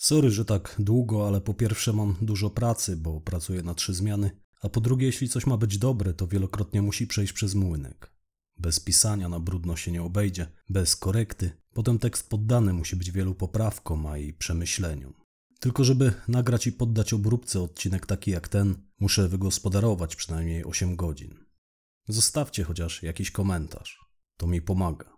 Sorry, że tak długo, ale po pierwsze mam dużo pracy, bo pracuję na trzy zmiany, a po drugie, jeśli coś ma być dobre, to wielokrotnie musi przejść przez młynek. Bez pisania na brudno się nie obejdzie, bez korekty. Potem tekst poddany musi być wielu poprawkom, a i przemyśleniom. Tylko żeby nagrać i poddać obróbce odcinek taki jak ten, muszę wygospodarować przynajmniej 8 godzin. Zostawcie chociaż jakiś komentarz. To mi pomaga.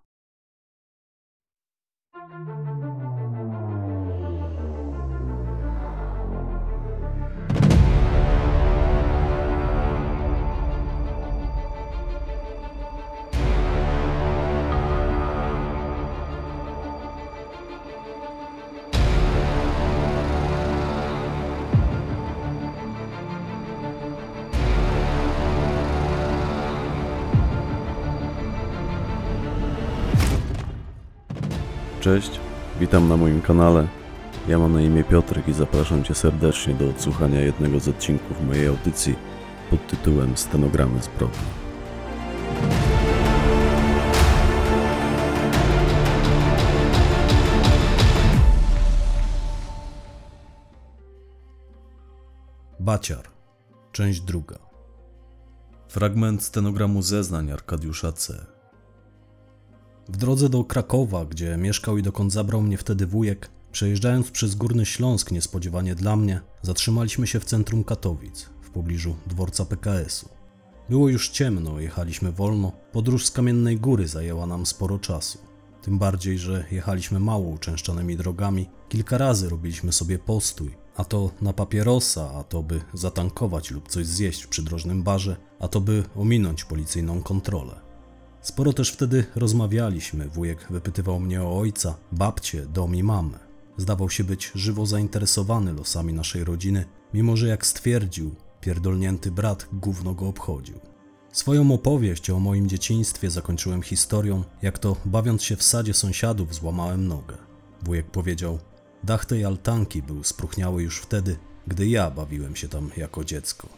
Cześć, witam na moim kanale. Ja mam na imię Piotrek i zapraszam Cię serdecznie do odsłuchania jednego z odcinków mojej audycji pod tytułem Stenogramy zbrodni. Baciar. Część druga. Fragment stenogramu zeznań Arkadiusza C. W drodze do Krakowa, gdzie mieszkał i dokąd zabrał mnie wtedy wujek, przejeżdżając przez Górny Śląsk niespodziewanie dla mnie, zatrzymaliśmy się w centrum Katowic, w pobliżu dworca PKS-u. Było już ciemno, jechaliśmy wolno, podróż z Kamiennej Góry zajęła nam sporo czasu. Tym bardziej, że jechaliśmy mało uczęszczanymi drogami, kilka razy robiliśmy sobie postój, a to na papierosa, a to by zatankować lub coś zjeść w przydrożnym barze, a to by ominąć policyjną kontrolę. Sporo też wtedy rozmawialiśmy. Wujek wypytywał mnie o ojca, babcię, dom i mamę. Zdawał się być żywo zainteresowany losami naszej rodziny, mimo że jak stwierdził, pierdolnięty brat gówno go obchodził. Swoją opowieść o moim dzieciństwie zakończyłem historią, jak to bawiąc się w sadzie sąsiadów złamałem nogę. Wujek powiedział, dach tej altanki był spróchniały już wtedy, gdy ja bawiłem się tam jako dziecko.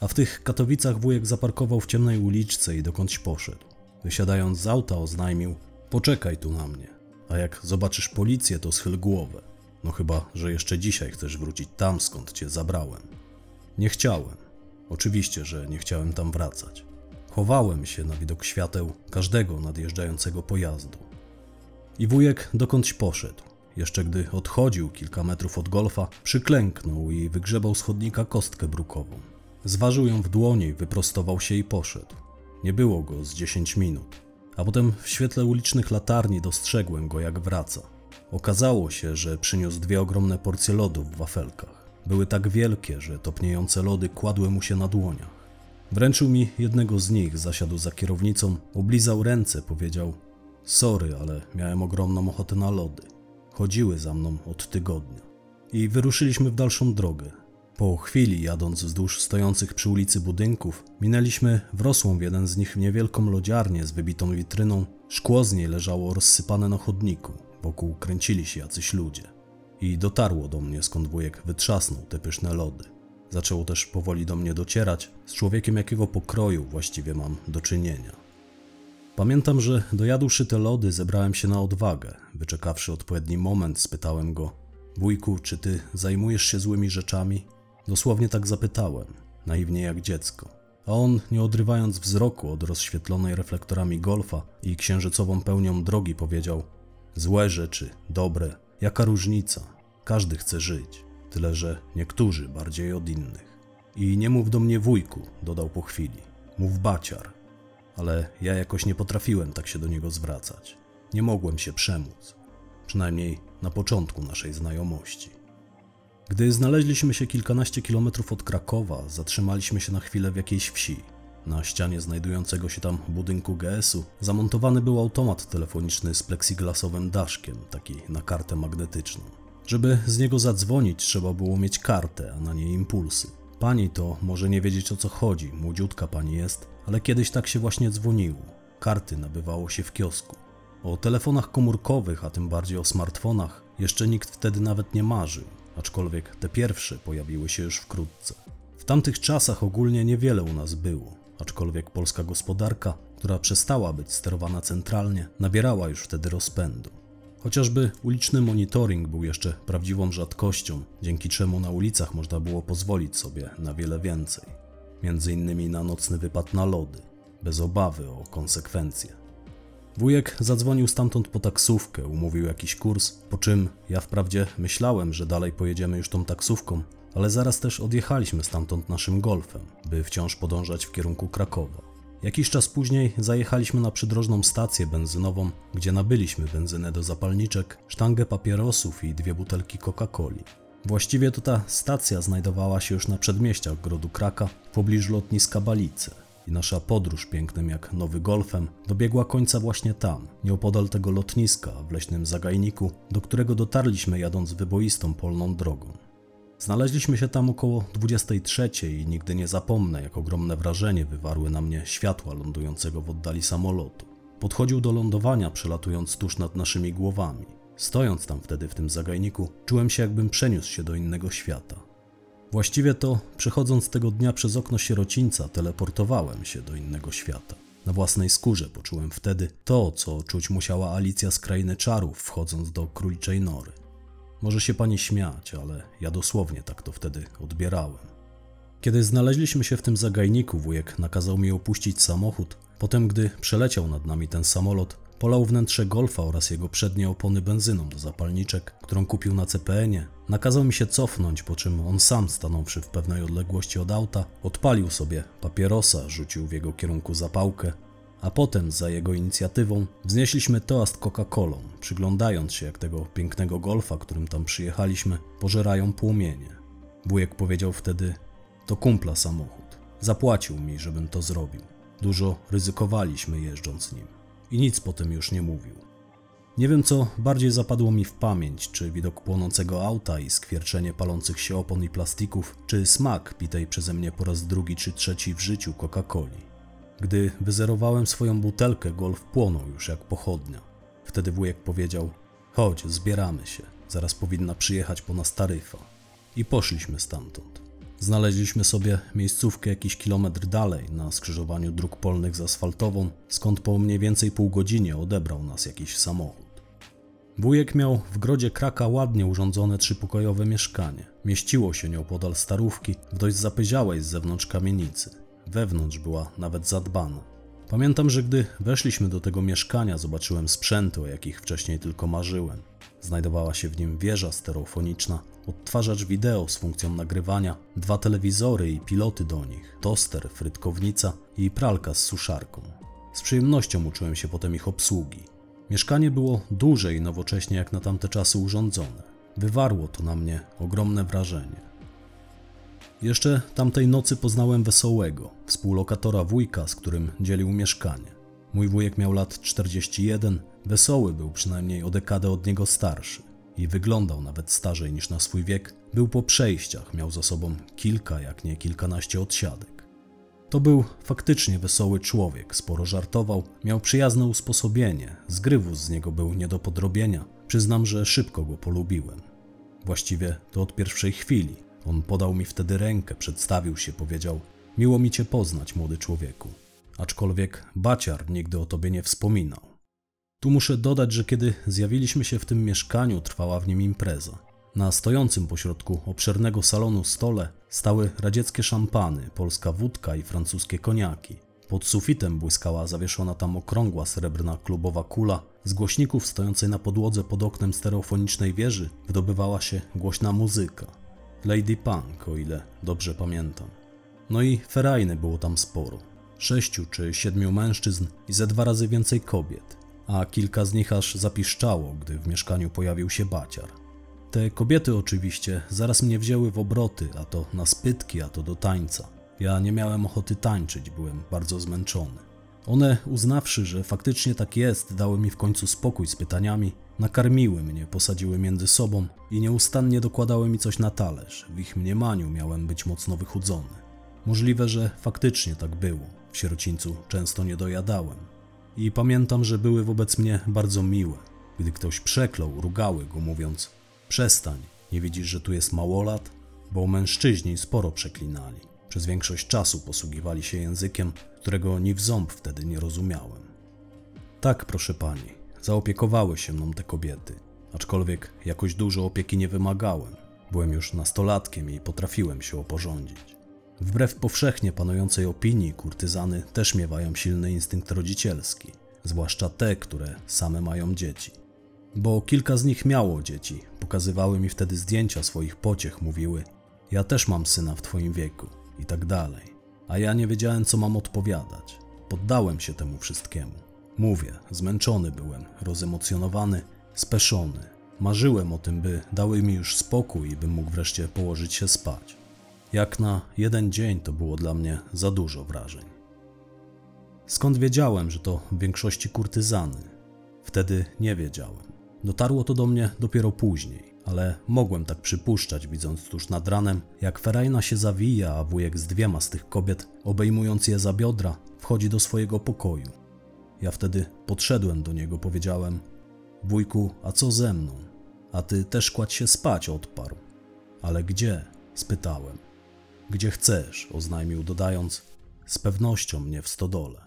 A w tych Katowicach wujek zaparkował w ciemnej uliczce i dokądś poszedł. Wysiadając z auta oznajmił: Poczekaj tu na mnie, a jak zobaczysz policję, to schyl głowę. No chyba, że jeszcze dzisiaj chcesz wrócić tam, skąd cię zabrałem. Nie chciałem. Oczywiście, że nie chciałem tam wracać. Chowałem się na widok świateł każdego nadjeżdżającego pojazdu. I wujek dokądś poszedł. Jeszcze gdy odchodził kilka metrów od golfa, przyklęknął i wygrzebał z chodnika kostkę brukową. Zważył ją w dłoni, wyprostował się i poszedł. Nie było go z 10 minut, a potem w świetle ulicznych latarni dostrzegłem go, jak wraca. Okazało się, że przyniósł dwie ogromne porcje lodu w wafelkach. Były tak wielkie, że topniejące lody kładły mu się na dłoniach. Wręczył mi jednego z nich, zasiadł za kierownicą, oblizał ręce, powiedział: Sorry, ale miałem ogromną ochotę na lody. Chodziły za mną od tygodnia. I wyruszyliśmy w dalszą drogę. Po chwili, jadąc wzdłuż stojących przy ulicy budynków, minęliśmy wrosłą w jeden z nich niewielką lodziarnię z wybitą witryną. Szkło z niej leżało rozsypane na chodniku, wokół kręcili się jacyś ludzie. I dotarło do mnie, skąd wujek wytrzasnął te pyszne lody. Zaczęło też powoli do mnie docierać, z człowiekiem jakiego pokroju właściwie mam do czynienia. Pamiętam, że dojadłszy te lody, zebrałem się na odwagę. Wyczekawszy odpowiedni moment, spytałem go: Wujku, czy ty zajmujesz się złymi rzeczami? Dosłownie tak zapytałem, naiwnie jak dziecko. A on, nie odrywając wzroku od rozświetlonej reflektorami golfa i księżycową pełnią drogi, powiedział: Złe rzeczy, dobre, jaka różnica? Każdy chce żyć, tyle że niektórzy bardziej od innych. I nie mów do mnie wujku, dodał po chwili. Mów baciar. Ale ja jakoś nie potrafiłem tak się do niego zwracać. Nie mogłem się przemóc. Przynajmniej na początku naszej znajomości. Gdy znaleźliśmy się kilkanaście kilometrów od Krakowa, zatrzymaliśmy się na chwilę w jakiejś wsi. Na ścianie znajdującego się tam budynku GS-u zamontowany był automat telefoniczny z plexiglasowym daszkiem, taki na kartę magnetyczną. Żeby z niego zadzwonić, trzeba było mieć kartę, a na niej impulsy. Pani to może nie wiedzieć o co chodzi, młodziutka pani jest, ale kiedyś tak się właśnie dzwoniło. Karty nabywało się w kiosku. O telefonach komórkowych, a tym bardziej o smartfonach, jeszcze nikt wtedy nawet nie marzył aczkolwiek te pierwsze pojawiły się już wkrótce. W tamtych czasach ogólnie niewiele u nas było, aczkolwiek polska gospodarka, która przestała być sterowana centralnie, nabierała już wtedy rozpędu. Chociażby uliczny monitoring był jeszcze prawdziwą rzadkością, dzięki czemu na ulicach można było pozwolić sobie na wiele więcej. Między innymi na nocny wypad na lody, bez obawy o konsekwencje. Wujek zadzwonił stamtąd po taksówkę, umówił jakiś kurs, po czym ja wprawdzie myślałem, że dalej pojedziemy już tą taksówką, ale zaraz też odjechaliśmy stamtąd naszym golfem, by wciąż podążać w kierunku Krakowa. Jakiś czas później zajechaliśmy na przydrożną stację benzynową, gdzie nabyliśmy benzynę do zapalniczek, sztangę papierosów i dwie butelki Coca-Coli. Właściwie to ta stacja znajdowała się już na przedmieściach grodu Kraka, w pobliżu lotniska Balice. I nasza podróż pięknym jak nowy golfem dobiegła końca właśnie tam, nieopodal tego lotniska w leśnym zagajniku, do którego dotarliśmy jadąc wyboistą polną drogą. Znaleźliśmy się tam około 23 i nigdy nie zapomnę, jak ogromne wrażenie wywarły na mnie światła lądującego w oddali samolotu. Podchodził do lądowania, przelatując tuż nad naszymi głowami. Stojąc tam wtedy w tym zagajniku, czułem się, jakbym przeniósł się do innego świata. Właściwie to, przechodząc tego dnia przez okno sierocińca, teleportowałem się do innego świata. Na własnej skórze poczułem wtedy to, co czuć musiała Alicja z krainy czarów, wchodząc do króliczej nory. Może się pani śmiać, ale ja dosłownie tak to wtedy odbierałem. Kiedy znaleźliśmy się w tym zagajniku, wujek nakazał mi opuścić samochód. Potem, gdy przeleciał nad nami ten samolot, polał wnętrze golfa oraz jego przednie opony benzyną do zapalniczek, którą kupił na CPN-ie. Nakazał mi się cofnąć, po czym on sam, stanąwszy w pewnej odległości od auta, odpalił sobie papierosa, rzucił w jego kierunku zapałkę, a potem za jego inicjatywą wznieśliśmy toast Coca-Colą, przyglądając się jak tego pięknego golfa, którym tam przyjechaliśmy, pożerają płomienie. Wujek powiedział wtedy: To kumpla samochód. Zapłacił mi, żebym to zrobił. Dużo ryzykowaliśmy jeżdżąc nim. I nic potem już nie mówił. Nie wiem, co bardziej zapadło mi w pamięć, czy widok płonącego auta i skwierczenie palących się opon i plastików, czy smak pitej przeze mnie po raz drugi czy trzeci w życiu Coca-Coli. Gdy wyzerowałem swoją butelkę, golf płonął już jak pochodnia. Wtedy wujek powiedział: Chodź, zbieramy się, zaraz powinna przyjechać po nas taryfa. I poszliśmy stamtąd. Znaleźliśmy sobie miejscówkę jakiś kilometr dalej, na skrzyżowaniu dróg polnych z asfaltową, skąd po mniej więcej pół godzinie odebrał nas jakiś samochód. Wujek miał w grodzie Kraka ładnie urządzone trzypokojowe mieszkanie. Mieściło się nieopodal starówki w dość zapyziałej z zewnątrz kamienicy. Wewnątrz była nawet zadbana. Pamiętam, że gdy weszliśmy do tego mieszkania, zobaczyłem sprzęty, o jakich wcześniej tylko marzyłem. Znajdowała się w nim wieża stereofoniczna, odtwarzacz wideo z funkcją nagrywania, dwa telewizory i piloty do nich, toster, frytkownica i pralka z suszarką. Z przyjemnością uczyłem się potem ich obsługi. Mieszkanie było duże i nowocześnie jak na tamte czasy urządzone. Wywarło to na mnie ogromne wrażenie. Jeszcze tamtej nocy poznałem Wesołego, współlokatora wujka, z którym dzielił mieszkanie. Mój wujek miał lat 41, Wesoły był przynajmniej o dekadę od niego starszy i wyglądał nawet starzej niż na swój wiek. Był po przejściach, miał za sobą kilka, jak nie kilkanaście odsiadek. To był faktycznie wesoły człowiek, sporo żartował, miał przyjazne usposobienie, zgrywus z niego był nie do podrobienia. Przyznam, że szybko go polubiłem. Właściwie to od pierwszej chwili. On podał mi wtedy rękę, przedstawił się, powiedział: Miło mi cię poznać, młody człowieku. Aczkolwiek baciar nigdy o tobie nie wspominał. Tu muszę dodać, że kiedy zjawiliśmy się w tym mieszkaniu, trwała w nim impreza. Na stojącym pośrodku obszernego salonu stole stały radzieckie szampany, polska wódka i francuskie koniaki. Pod sufitem błyskała zawieszona tam okrągła srebrna klubowa kula. Z głośników stojącej na podłodze pod oknem stereofonicznej wieży wydobywała się głośna muzyka. Lady Punk, o ile dobrze pamiętam. No i ferajny było tam sporo. Sześciu czy siedmiu mężczyzn i ze dwa razy więcej kobiet, a kilka z nich aż zapiszczało, gdy w mieszkaniu pojawił się baciar. Te kobiety oczywiście zaraz mnie wzięły w obroty, a to na spytki, a to do tańca. Ja nie miałem ochoty tańczyć, byłem bardzo zmęczony. One, uznawszy, że faktycznie tak jest, dały mi w końcu spokój z pytaniami, nakarmiły mnie, posadziły między sobą i nieustannie dokładały mi coś na talerz. W ich mniemaniu miałem być mocno wychudzony. Możliwe, że faktycznie tak było. W sierocińcu często nie dojadałem. I pamiętam, że były wobec mnie bardzo miłe. Gdy ktoś przeklął, rugały go, mówiąc: Przestań, nie widzisz, że tu jest małolat? Bo mężczyźni sporo przeklinali. Przez większość czasu posługiwali się językiem, którego ni w ząb wtedy nie rozumiałem. Tak, proszę pani, zaopiekowały się mną te kobiety, aczkolwiek jakoś dużo opieki nie wymagałem. Byłem już nastolatkiem i potrafiłem się oporządzić. Wbrew powszechnie panującej opinii, kurtyzany też miewają silny instynkt rodzicielski, zwłaszcza te, które same mają dzieci. Bo kilka z nich miało dzieci, pokazywały mi wtedy zdjęcia swoich pociech, mówiły: Ja też mam syna w twoim wieku, i tak dalej. A ja nie wiedziałem, co mam odpowiadać. Poddałem się temu wszystkiemu. Mówię, zmęczony byłem, rozemocjonowany, speszony. Marzyłem o tym, by dały mi już spokój i bym mógł wreszcie położyć się spać. Jak na jeden dzień to było dla mnie za dużo wrażeń. Skąd wiedziałem, że to w większości kurtyzany? Wtedy nie wiedziałem. Dotarło to do mnie dopiero później, ale mogłem tak przypuszczać, widząc tuż nad ranem, jak ferajna się zawija, a wujek z dwiema z tych kobiet, obejmując je za biodra, wchodzi do swojego pokoju. Ja wtedy podszedłem do niego, powiedziałem: Wujku, a co ze mną? A ty też kładź się spać, odparł. Ale gdzie? spytałem. Gdzie chcesz, oznajmił, dodając: Z pewnością mnie w stodole.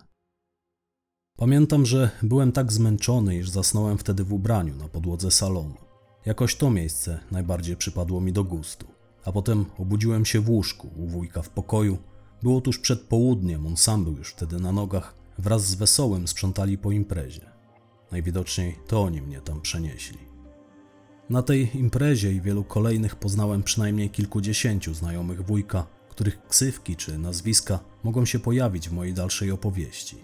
Pamiętam, że byłem tak zmęczony, iż zasnąłem wtedy w ubraniu na podłodze salonu. Jakoś to miejsce najbardziej przypadło mi do gustu. A potem obudziłem się w łóżku u wujka w pokoju. Było tuż przed południem, on sam był już wtedy na nogach. Wraz z wesołym sprzątali po imprezie. Najwidoczniej to oni mnie tam przenieśli. Na tej imprezie i wielu kolejnych poznałem przynajmniej kilkudziesięciu znajomych wujka, których ksywki czy nazwiska mogą się pojawić w mojej dalszej opowieści.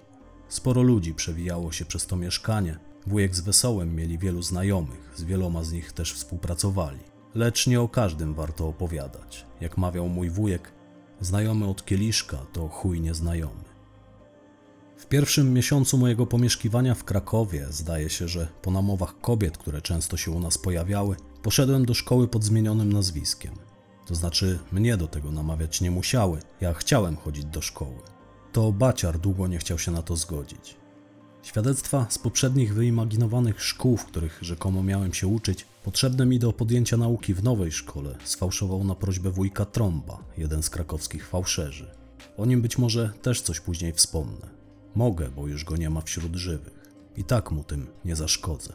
Sporo ludzi przewijało się przez to mieszkanie. Wujek z Wesołem mieli wielu znajomych, z wieloma z nich też współpracowali. Lecz nie o każdym warto opowiadać. Jak mawiał mój wujek, znajomy od kieliszka to chuj nieznajomy. W pierwszym miesiącu mojego pomieszkiwania w Krakowie zdaje się, że po namowach kobiet, które często się u nas pojawiały, poszedłem do szkoły pod zmienionym nazwiskiem. To znaczy, mnie do tego namawiać nie musiały, ja chciałem chodzić do szkoły. To Baciar długo nie chciał się na to zgodzić. Świadectwa z poprzednich wyimaginowanych szkół, w których rzekomo miałem się uczyć, potrzebne mi do podjęcia nauki w nowej szkole, sfałszował na prośbę wujka Trąba, jeden z krakowskich fałszerzy. O nim być może też coś później wspomnę. Mogę, bo już go nie ma wśród żywych. I tak mu tym nie zaszkodzę.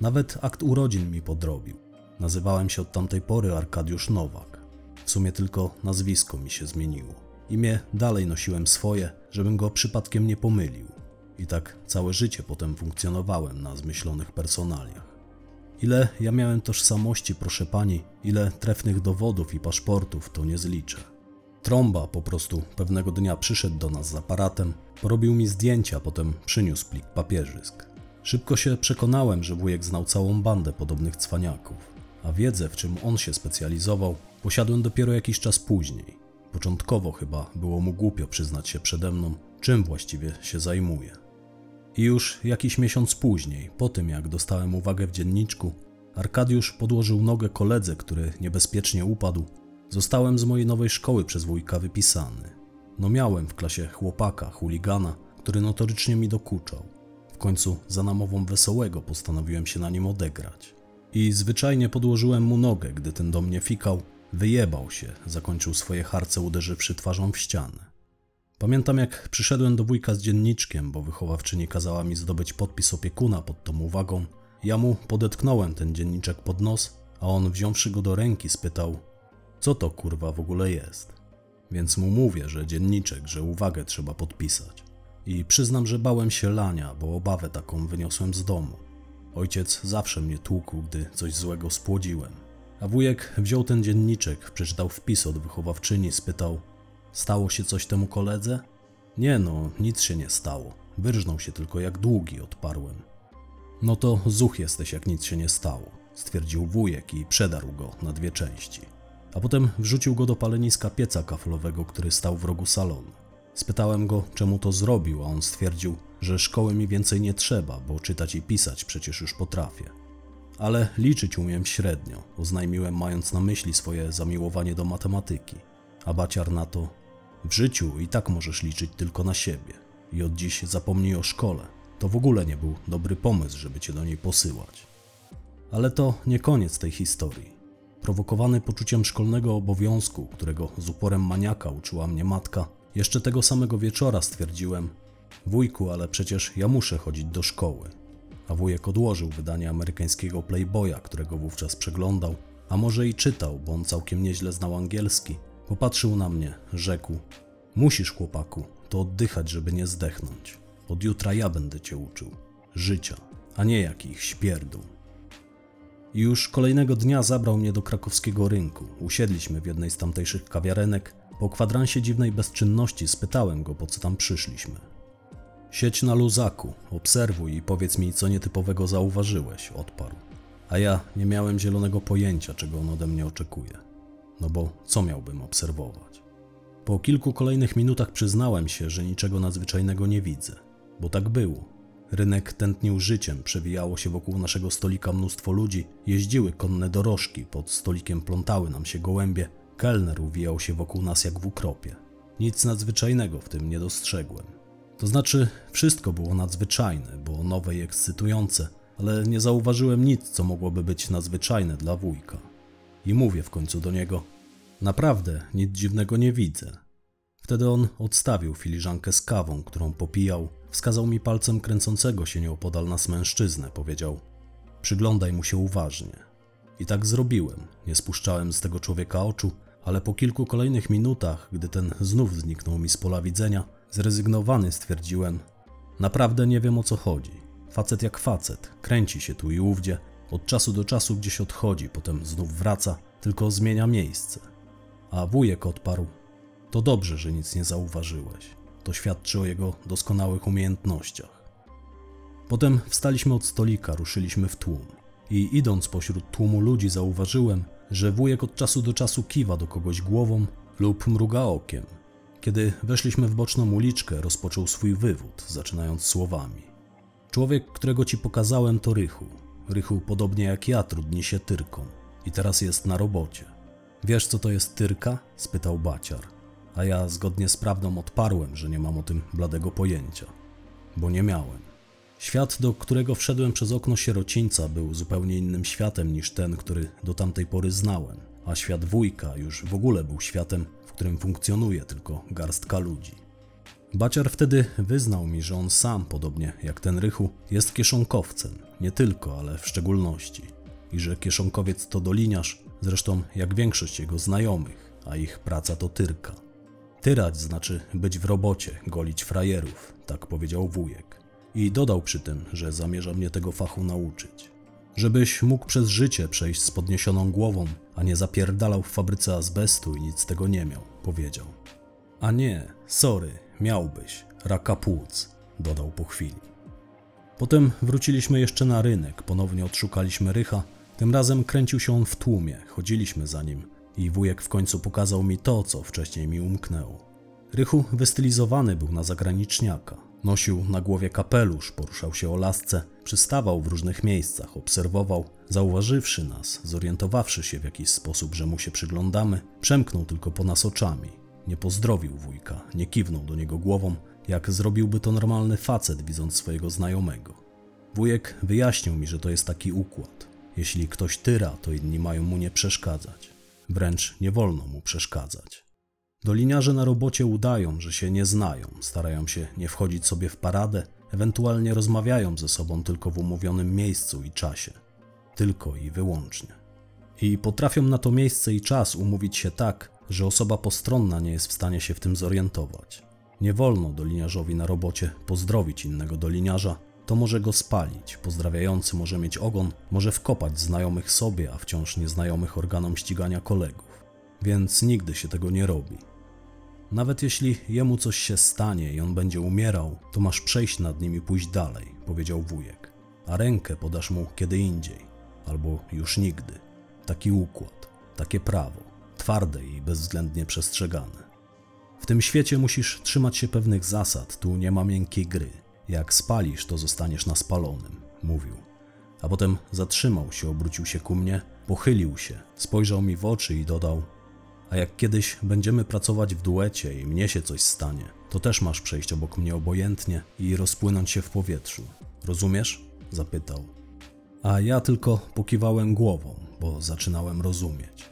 Nawet akt urodzin mi podrobił. Nazywałem się od tamtej pory Arkadiusz Nowak. W sumie tylko nazwisko mi się zmieniło. Imię dalej nosiłem swoje, żebym go przypadkiem nie pomylił. I tak całe życie potem funkcjonowałem na zmyślonych personaliach. Ile ja miałem tożsamości, proszę pani, ile trefnych dowodów i paszportów, to nie zliczę. Trąba po prostu pewnego dnia przyszedł do nas z aparatem, porobił mi zdjęcia, potem przyniósł plik papierzysk. Szybko się przekonałem, że wujek znał całą bandę podobnych cwaniaków, a wiedzę, w czym on się specjalizował, posiadłem dopiero jakiś czas później. Początkowo chyba było mu głupio przyznać się przede mną, czym właściwie się zajmuje. Już jakiś miesiąc później, po tym jak dostałem uwagę w dzienniczku, Arkadiusz podłożył nogę koledze, który niebezpiecznie upadł. Zostałem z mojej nowej szkoły przez wujka wypisany. No miałem w klasie chłopaka, chuligana, który notorycznie mi dokuczał. W końcu za namową wesołego postanowiłem się na nim odegrać. I zwyczajnie podłożyłem mu nogę, gdy ten do mnie fikał, wyjebał się, zakończył swoje harce uderzywszy twarzą w ścianę. Pamiętam jak przyszedłem do wujka z dzienniczkiem, bo wychowawczyni kazała mi zdobyć podpis opiekuna pod tą uwagą. Ja mu podetknąłem ten dzienniczek pod nos, a on wziąwszy go do ręki spytał, co to kurwa w ogóle jest. Więc mu mówię, że dzienniczek, że uwagę trzeba podpisać. I przyznam, że bałem się lania, bo obawę taką wyniosłem z domu. Ojciec zawsze mnie tłukł, gdy coś złego spłodziłem. A wujek wziął ten dzienniczek, przeczytał wpis od wychowawczyni, spytał: Stało się coś temu koledze? Nie no, nic się nie stało. Wyrżnął się tylko jak długi, odparłem. No to zuch jesteś, jak nic się nie stało, stwierdził wujek i przedarł go na dwie części. A potem wrzucił go do paleniska pieca kaflowego, który stał w rogu salonu. Spytałem go, czemu to zrobił, a on stwierdził, że szkoły mi więcej nie trzeba, bo czytać i pisać przecież już potrafię. Ale liczyć umiem średnio, oznajmiłem, mając na myśli swoje zamiłowanie do matematyki. A baciar na to: W życiu i tak możesz liczyć tylko na siebie. I od dziś zapomnij o szkole. To w ogóle nie był dobry pomysł, żeby cię do niej posyłać. Ale to nie koniec tej historii. Prowokowany poczuciem szkolnego obowiązku, którego z uporem maniaka uczyła mnie matka, jeszcze tego samego wieczora stwierdziłem: Wujku, ale przecież ja muszę chodzić do szkoły. a wujek odłożył wydanie amerykańskiego Playboya, którego wówczas przeglądał, a może i czytał, bo on całkiem nieźle znał angielski. Popatrzył na mnie, rzekł: Musisz, chłopaku, to oddychać, żeby nie zdechnąć. Od jutra ja będę cię uczył życia, a nie jakich śpierdół. I już kolejnego dnia zabrał mnie do krakowskiego rynku. Usiedliśmy w jednej z tamtejszych kawiarenek. Po kwadransie dziwnej bezczynności spytałem go, po co tam przyszliśmy. Siedź na luzaku, obserwuj i powiedz mi, co nietypowego zauważyłeś, odparł. A ja nie miałem zielonego pojęcia, czego on ode mnie oczekuje. No bo co miałbym obserwować? Po kilku kolejnych minutach przyznałem się, że niczego nadzwyczajnego nie widzę, bo tak było. Rynek tętnił życiem, przewijało się wokół naszego stolika mnóstwo ludzi, jeździły konne dorożki, pod stolikiem plątały nam się gołębie, kelner uwijał się wokół nas jak w ukropie. Nic nadzwyczajnego w tym nie dostrzegłem. To znaczy, wszystko było nadzwyczajne, było nowe i ekscytujące, ale nie zauważyłem nic, co mogłoby być nadzwyczajne dla wujka. I mówię w końcu do niego: Naprawdę nic dziwnego nie widzę. Wtedy on odstawił filiżankę z kawą, którą popijał, wskazał mi palcem kręcącego się nieopodal nas mężczyznę, powiedział: Przyglądaj mu się uważnie. I tak zrobiłem. Nie spuszczałem z tego człowieka oczu, ale po kilku kolejnych minutach, gdy ten znów zniknął mi z pola widzenia, zrezygnowany stwierdziłem: Naprawdę nie wiem o co chodzi. Facet jak facet, kręci się tu i ówdzie, od czasu do czasu gdzieś odchodzi, potem znów wraca, tylko zmienia miejsce. A wujek odparł: To dobrze, że nic nie zauważyłeś. To świadczy o jego doskonałych umiejętnościach. Potem wstaliśmy od stolika, ruszyliśmy w tłum. I idąc pośród tłumu ludzi, zauważyłem, że wujek od czasu do czasu kiwa do kogoś głową lub mruga okiem. Kiedy weszliśmy w boczną uliczkę, rozpoczął swój wywód, zaczynając słowami. Człowiek, którego ci pokazałem, to Rychu. Rychu, podobnie jak ja, trudni się tyrką i teraz jest na robocie. Wiesz, co to jest tyrka? spytał baciar. A ja zgodnie z prawdą odparłem, że nie mam o tym bladego pojęcia, bo nie miałem. Świat, do którego wszedłem przez okno sierocińca, był zupełnie innym światem niż ten, który do tamtej pory znałem, a świat wujka już w ogóle był światem, w którym funkcjonuje tylko garstka ludzi. Baciar wtedy wyznał mi, że on sam, podobnie jak ten Rychu, jest kieszonkowcem, nie tylko, ale w szczególności. I że kieszonkowiec to doliniarz, zresztą jak większość jego znajomych, a ich praca to tyrka. Tyrać znaczy być w robocie, golić frajerów, tak powiedział wujek. I dodał przy tym, że zamierza mnie tego fachu nauczyć. Żebyś mógł przez życie przejść z podniesioną głową, a nie zapierdalał w fabryce azbestu i nic z tego nie miał, powiedział. A nie, sorry, miałbyś, raka płuc, dodał po chwili. Potem wróciliśmy jeszcze na rynek, ponownie odszukaliśmy Rycha. Tym razem kręcił się on w tłumie, chodziliśmy za nim i wujek w końcu pokazał mi to, co wcześniej mi umknęło. Rychu wystylizowany był na zagraniczniaka. Nosił na głowie kapelusz, poruszał się o lasce, przystawał w różnych miejscach, obserwował. Zauważywszy nas, zorientowawszy się w jakiś sposób, że mu się przyglądamy, przemknął tylko po nas oczami. Nie pozdrowił wujka, nie kiwnął do niego głową, jak zrobiłby to normalny facet, widząc swojego znajomego. Wujek wyjaśnił mi, że to jest taki układ. Jeśli ktoś tyra, to inni mają mu nie przeszkadzać. Wręcz nie wolno mu przeszkadzać. Doliniarze na robocie udają, że się nie znają, starają się nie wchodzić sobie w paradę, ewentualnie rozmawiają ze sobą tylko w umówionym miejscu i czasie. Tylko i wyłącznie. I potrafią na to miejsce i czas umówić się tak, że osoba postronna nie jest w stanie się w tym zorientować. Nie wolno doliniarzowi na robocie pozdrowić innego doliniarza, to może go spalić, pozdrawiający może mieć ogon, może wkopać znajomych sobie, a wciąż nieznajomych organom ścigania kolegów. Więc nigdy się tego nie robi. Nawet jeśli jemu coś się stanie i on będzie umierał, to masz przejść nad nim i pójść dalej, powiedział wujek. A rękę podasz mu kiedy indziej, albo już nigdy. Taki układ, takie prawo, twarde i bezwzględnie przestrzegane. Tym świecie musisz trzymać się pewnych zasad, tu nie ma miękkiej gry. Jak spalisz, to zostaniesz na spalonym, mówił. A potem zatrzymał się, obrócił się ku mnie, pochylił się, spojrzał mi w oczy i dodał: A jak kiedyś będziemy pracować w duecie i mnie się coś stanie, to też masz przejść obok mnie obojętnie i rozpłynąć się w powietrzu. Rozumiesz? zapytał. A ja tylko pokiwałem głową, bo zaczynałem rozumieć.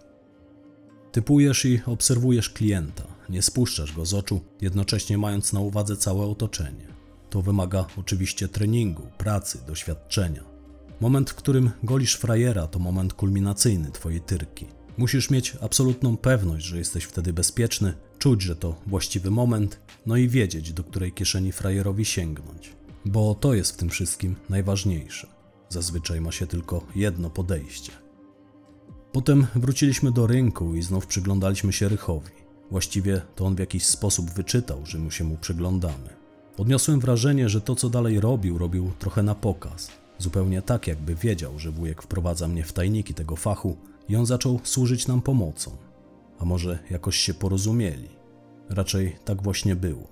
Typujesz i obserwujesz klienta, nie spuszczasz go z oczu, jednocześnie mając na uwadze całe otoczenie. To wymaga oczywiście treningu, pracy, doświadczenia. Moment, w którym golisz frajera, to moment kulminacyjny twojej tyrki. Musisz mieć absolutną pewność, że jesteś wtedy bezpieczny, czuć, że to właściwy moment, no i wiedzieć, do której kieszeni frajerowi sięgnąć. Bo to jest w tym wszystkim najważniejsze. Zazwyczaj ma się tylko jedno podejście. Potem wróciliśmy do rynku i znów przyglądaliśmy się Rychowi. Właściwie to on w jakiś sposób wyczytał, że mu się mu przyglądamy. Odniosłem wrażenie, że to co dalej robił, robił trochę na pokaz. Zupełnie tak, jakby wiedział, że wujek wprowadza mnie w tajniki tego fachu i on zaczął służyć nam pomocą. A może jakoś się porozumieli? Raczej tak właśnie było.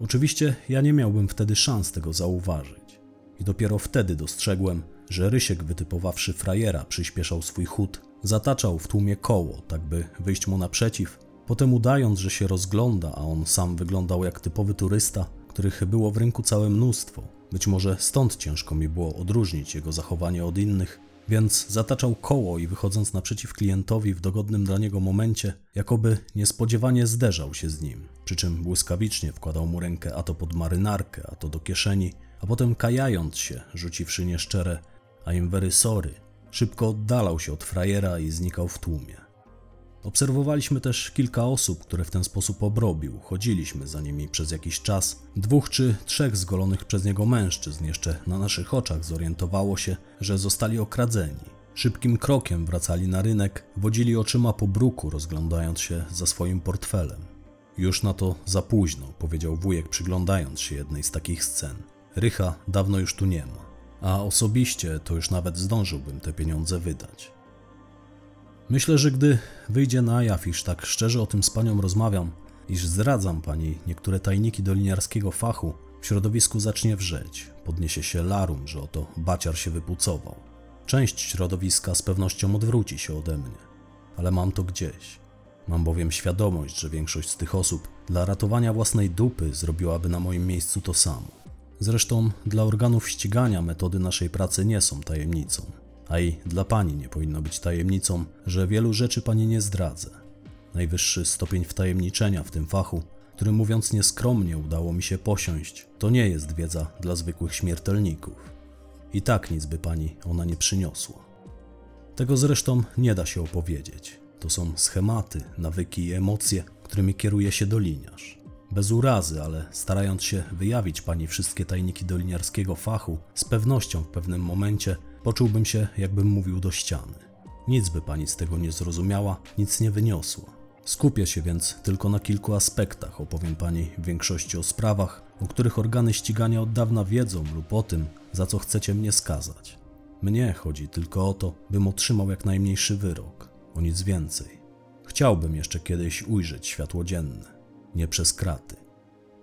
Oczywiście ja nie miałbym wtedy szans tego zauważyć. I dopiero wtedy dostrzegłem, że Rysiek wytypowawszy frajera przyspieszał swój chód, zataczał w tłumie koło, tak by wyjść mu naprzeciw, potem udając, że się rozgląda, a on sam wyglądał jak typowy turysta, których było w rynku całe mnóstwo. Być może stąd ciężko mi było odróżnić jego zachowanie od innych, więc zataczał koło i wychodząc naprzeciw klientowi w dogodnym dla niego momencie, jakoby niespodziewanie zderzał się z nim, przy czym błyskawicznie wkładał mu rękę a to pod marynarkę, a to do kieszeni, a potem kajając się, rzuciwszy nieszczere I'm very sorry, szybko oddalał się od frajera i znikał w tłumie. Obserwowaliśmy też kilka osób, które w ten sposób obrobił. Chodziliśmy za nimi przez jakiś czas. Dwóch czy trzech zgolonych przez niego mężczyzn jeszcze na naszych oczach zorientowało się, że zostali okradzeni. Szybkim krokiem wracali na rynek, wodzili oczyma po bruku, rozglądając się za swoim portfelem. Już na to za późno, powiedział wujek, przyglądając się jednej z takich scen. Rycha dawno już tu nie ma, a osobiście to już nawet zdążyłbym te pieniądze wydać. Myślę, że gdy wyjdzie na jaw, iż tak szczerze o tym z panią rozmawiam, iż zdradzam pani niektóre tajniki doliniarskiego fachu, w środowisku zacznie wrzeć. Podniesie się larum, że oto baciar się wypucował. Część środowiska z pewnością odwróci się ode mnie, ale mam to gdzieś. Mam bowiem świadomość, że większość z tych osób dla ratowania własnej dupy zrobiłaby na moim miejscu to samo. Zresztą dla organów ścigania metody naszej pracy nie są tajemnicą. A i dla pani nie powinno być tajemnicą, że wielu rzeczy pani nie zdradzę. Najwyższy stopień wtajemniczenia w tym fachu, który mówiąc nieskromnie udało mi się posiąść, to nie jest wiedza dla zwykłych śmiertelników. I tak nic by pani ona nie przyniosła. Tego zresztą nie da się opowiedzieć. To są schematy, nawyki i emocje, którymi kieruje się doliniarz. Bez urazy, ale starając się wyjawić pani wszystkie tajniki doliniarskiego fachu, z pewnością w pewnym momencie poczułbym się, jakbym mówił do ściany. Nic by pani z tego nie zrozumiała, nic nie wyniosła. Skupię się więc tylko na kilku aspektach, opowiem pani w większości o sprawach, o których organy ścigania od dawna wiedzą lub o tym, za co chcecie mnie skazać. Mnie chodzi tylko o to, bym otrzymał jak najmniejszy wyrok, o nic więcej. Chciałbym jeszcze kiedyś ujrzeć światło dzienne nie przez kraty.